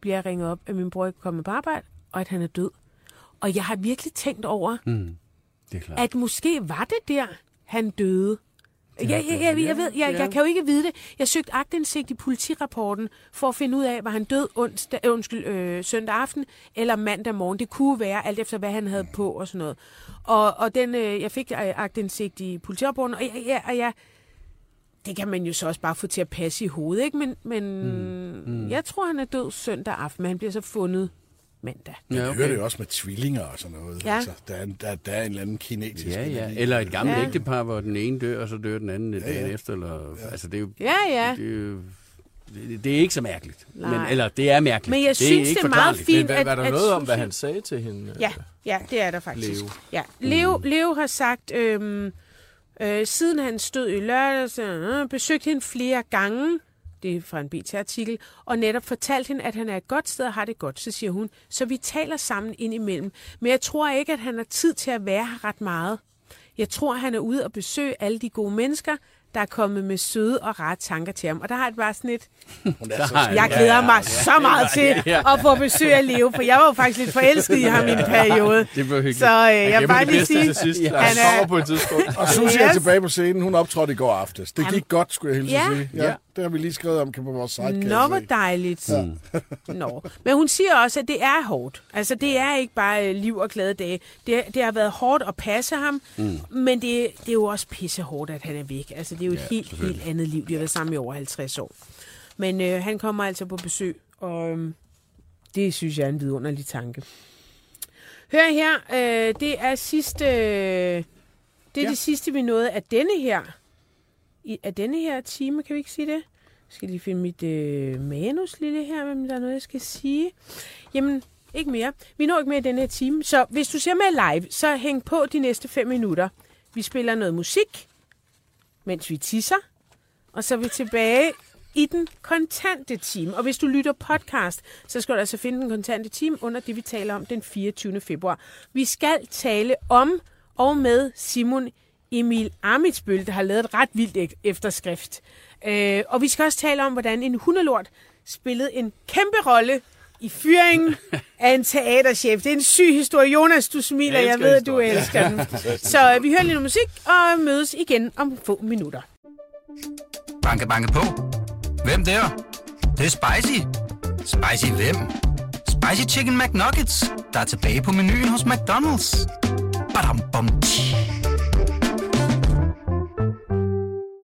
bliver jeg ringet op, at min bror ikke er kommet på arbejde, og at han er død. Og jeg har virkelig tænkt over, Mm, det er klart. at måske var det der, han døde. Jeg, jeg, jeg, jeg, jeg, ved, jeg, jeg kan jo ikke vide det. Jeg søgte agtindsigt i politirapporten for at finde ud af, var han død onsdag, øh, undskyld, øh, søndag aften eller mandag morgen. Det kunne være, alt efter hvad han havde på og sådan noget. Og, og den, øh, jeg fik øh, agtindsigt i politirapporten, og jeg, jeg, og jeg, det kan man jo så også bare få til at passe i hovedet, ikke? Men, men mm. Mm. jeg tror, han er død søndag aften, men han bliver så fundet mandag. Ja, Jeg hører det okay. jo også med tvillinger og sådan noget. Ja. Altså, der, er, en- der, der er en eller anden kinetisk Ja, ja. Eller et gammelt Ja. ægtepar, hvor den ene dør, og så dør den anden ja, ja. dagen efter. Eller, ja. Altså, det er jo... Ja, ja. Det er, jo, det, det er ikke så mærkeligt. Nej. Men, eller, det er mærkeligt. Men jeg det synes, ikke det er meget fint, Men hvad, at- var der at noget om, hvad han sagde til hende? Ja, ja, det er der faktisk. Leo. Ja, Leo, Leo har sagt, øhm, øh, siden han stod i lørdags, øh, besøgte hende flere gange, det er fra en BT-artikel, og netop fortalt hende, at han er et godt sted og har det godt, så siger hun. Så vi taler sammen indimellem. Men jeg tror ikke, at han har tid til at være her ret meget. Jeg tror, han er ude og besøge alle de gode mennesker, der er kommet med søde og rare tanker til ham. Og der har jeg bare sådan et, er jeg glæder mig så meget til at få besøg af Leo, for jeg var jo faktisk lidt forelsket i ham i en periode. Det blev hyggeligt. Så øh, jeg vil bare lige sige, sidst. han er- kommer på et tidspunkt. Og Susie er Yes. tilbage på scenen. Hun optrådte i går aftes. Det gik godt, skulle jeg hilse Ja. sige. Ja. Det har vi lige skrevet om på vores site. kan Nå, hvor dejligt. Nå. Men hun siger også, at det er hårdt. Altså, det er ikke bare øh, liv og glade dage. Det, det har været hårdt at passe ham, mm. men det, det er jo også pisse hårdt, at han er væk. Altså, det er jo et helt, helt andet liv. De har været sammen i over 50 år. Men øh, han kommer altså på besøg, og øh, det synes jeg er en vidunderlig tanke. Hør her, øh, det er sidste... Øh, det er ja. det sidste, vi nåede af denne her i, af denne her time, kan vi ikke sige det? Jeg skal lige finde mit øh, manus lille her, men der er noget, jeg skal sige. Jamen, ikke mere. Vi når ikke mere i denne her time, så hvis du ser med live, så hæng på de næste 5 minutter. Vi spiller noget musik, mens vi tisser, og så er vi tilbage i den kontante time. Og hvis du lytter podcast, så skal du altså finde den kontante time under det, vi taler om den 24. februar. Vi skal tale om og med Simon Emil Amitsbøl, der har lavet et ret vildt efterskrift. Øh, og vi skal også tale om, hvordan en hundelort spillede en kæmpe rolle i fyringen af en teaterchef. Det er en syg historie. Jonas, du smiler. Jeg Jeg, ved, at du elsker den. Så øh, vi hører lige noget musik og mødes igen om få minutter. Banke, banke på. Hvem der? Det, det er spicy. Spicy hvem? Spicy Chicken McNuggets, der er tilbage på menuen hos McDonald's. Badum, bom, tji.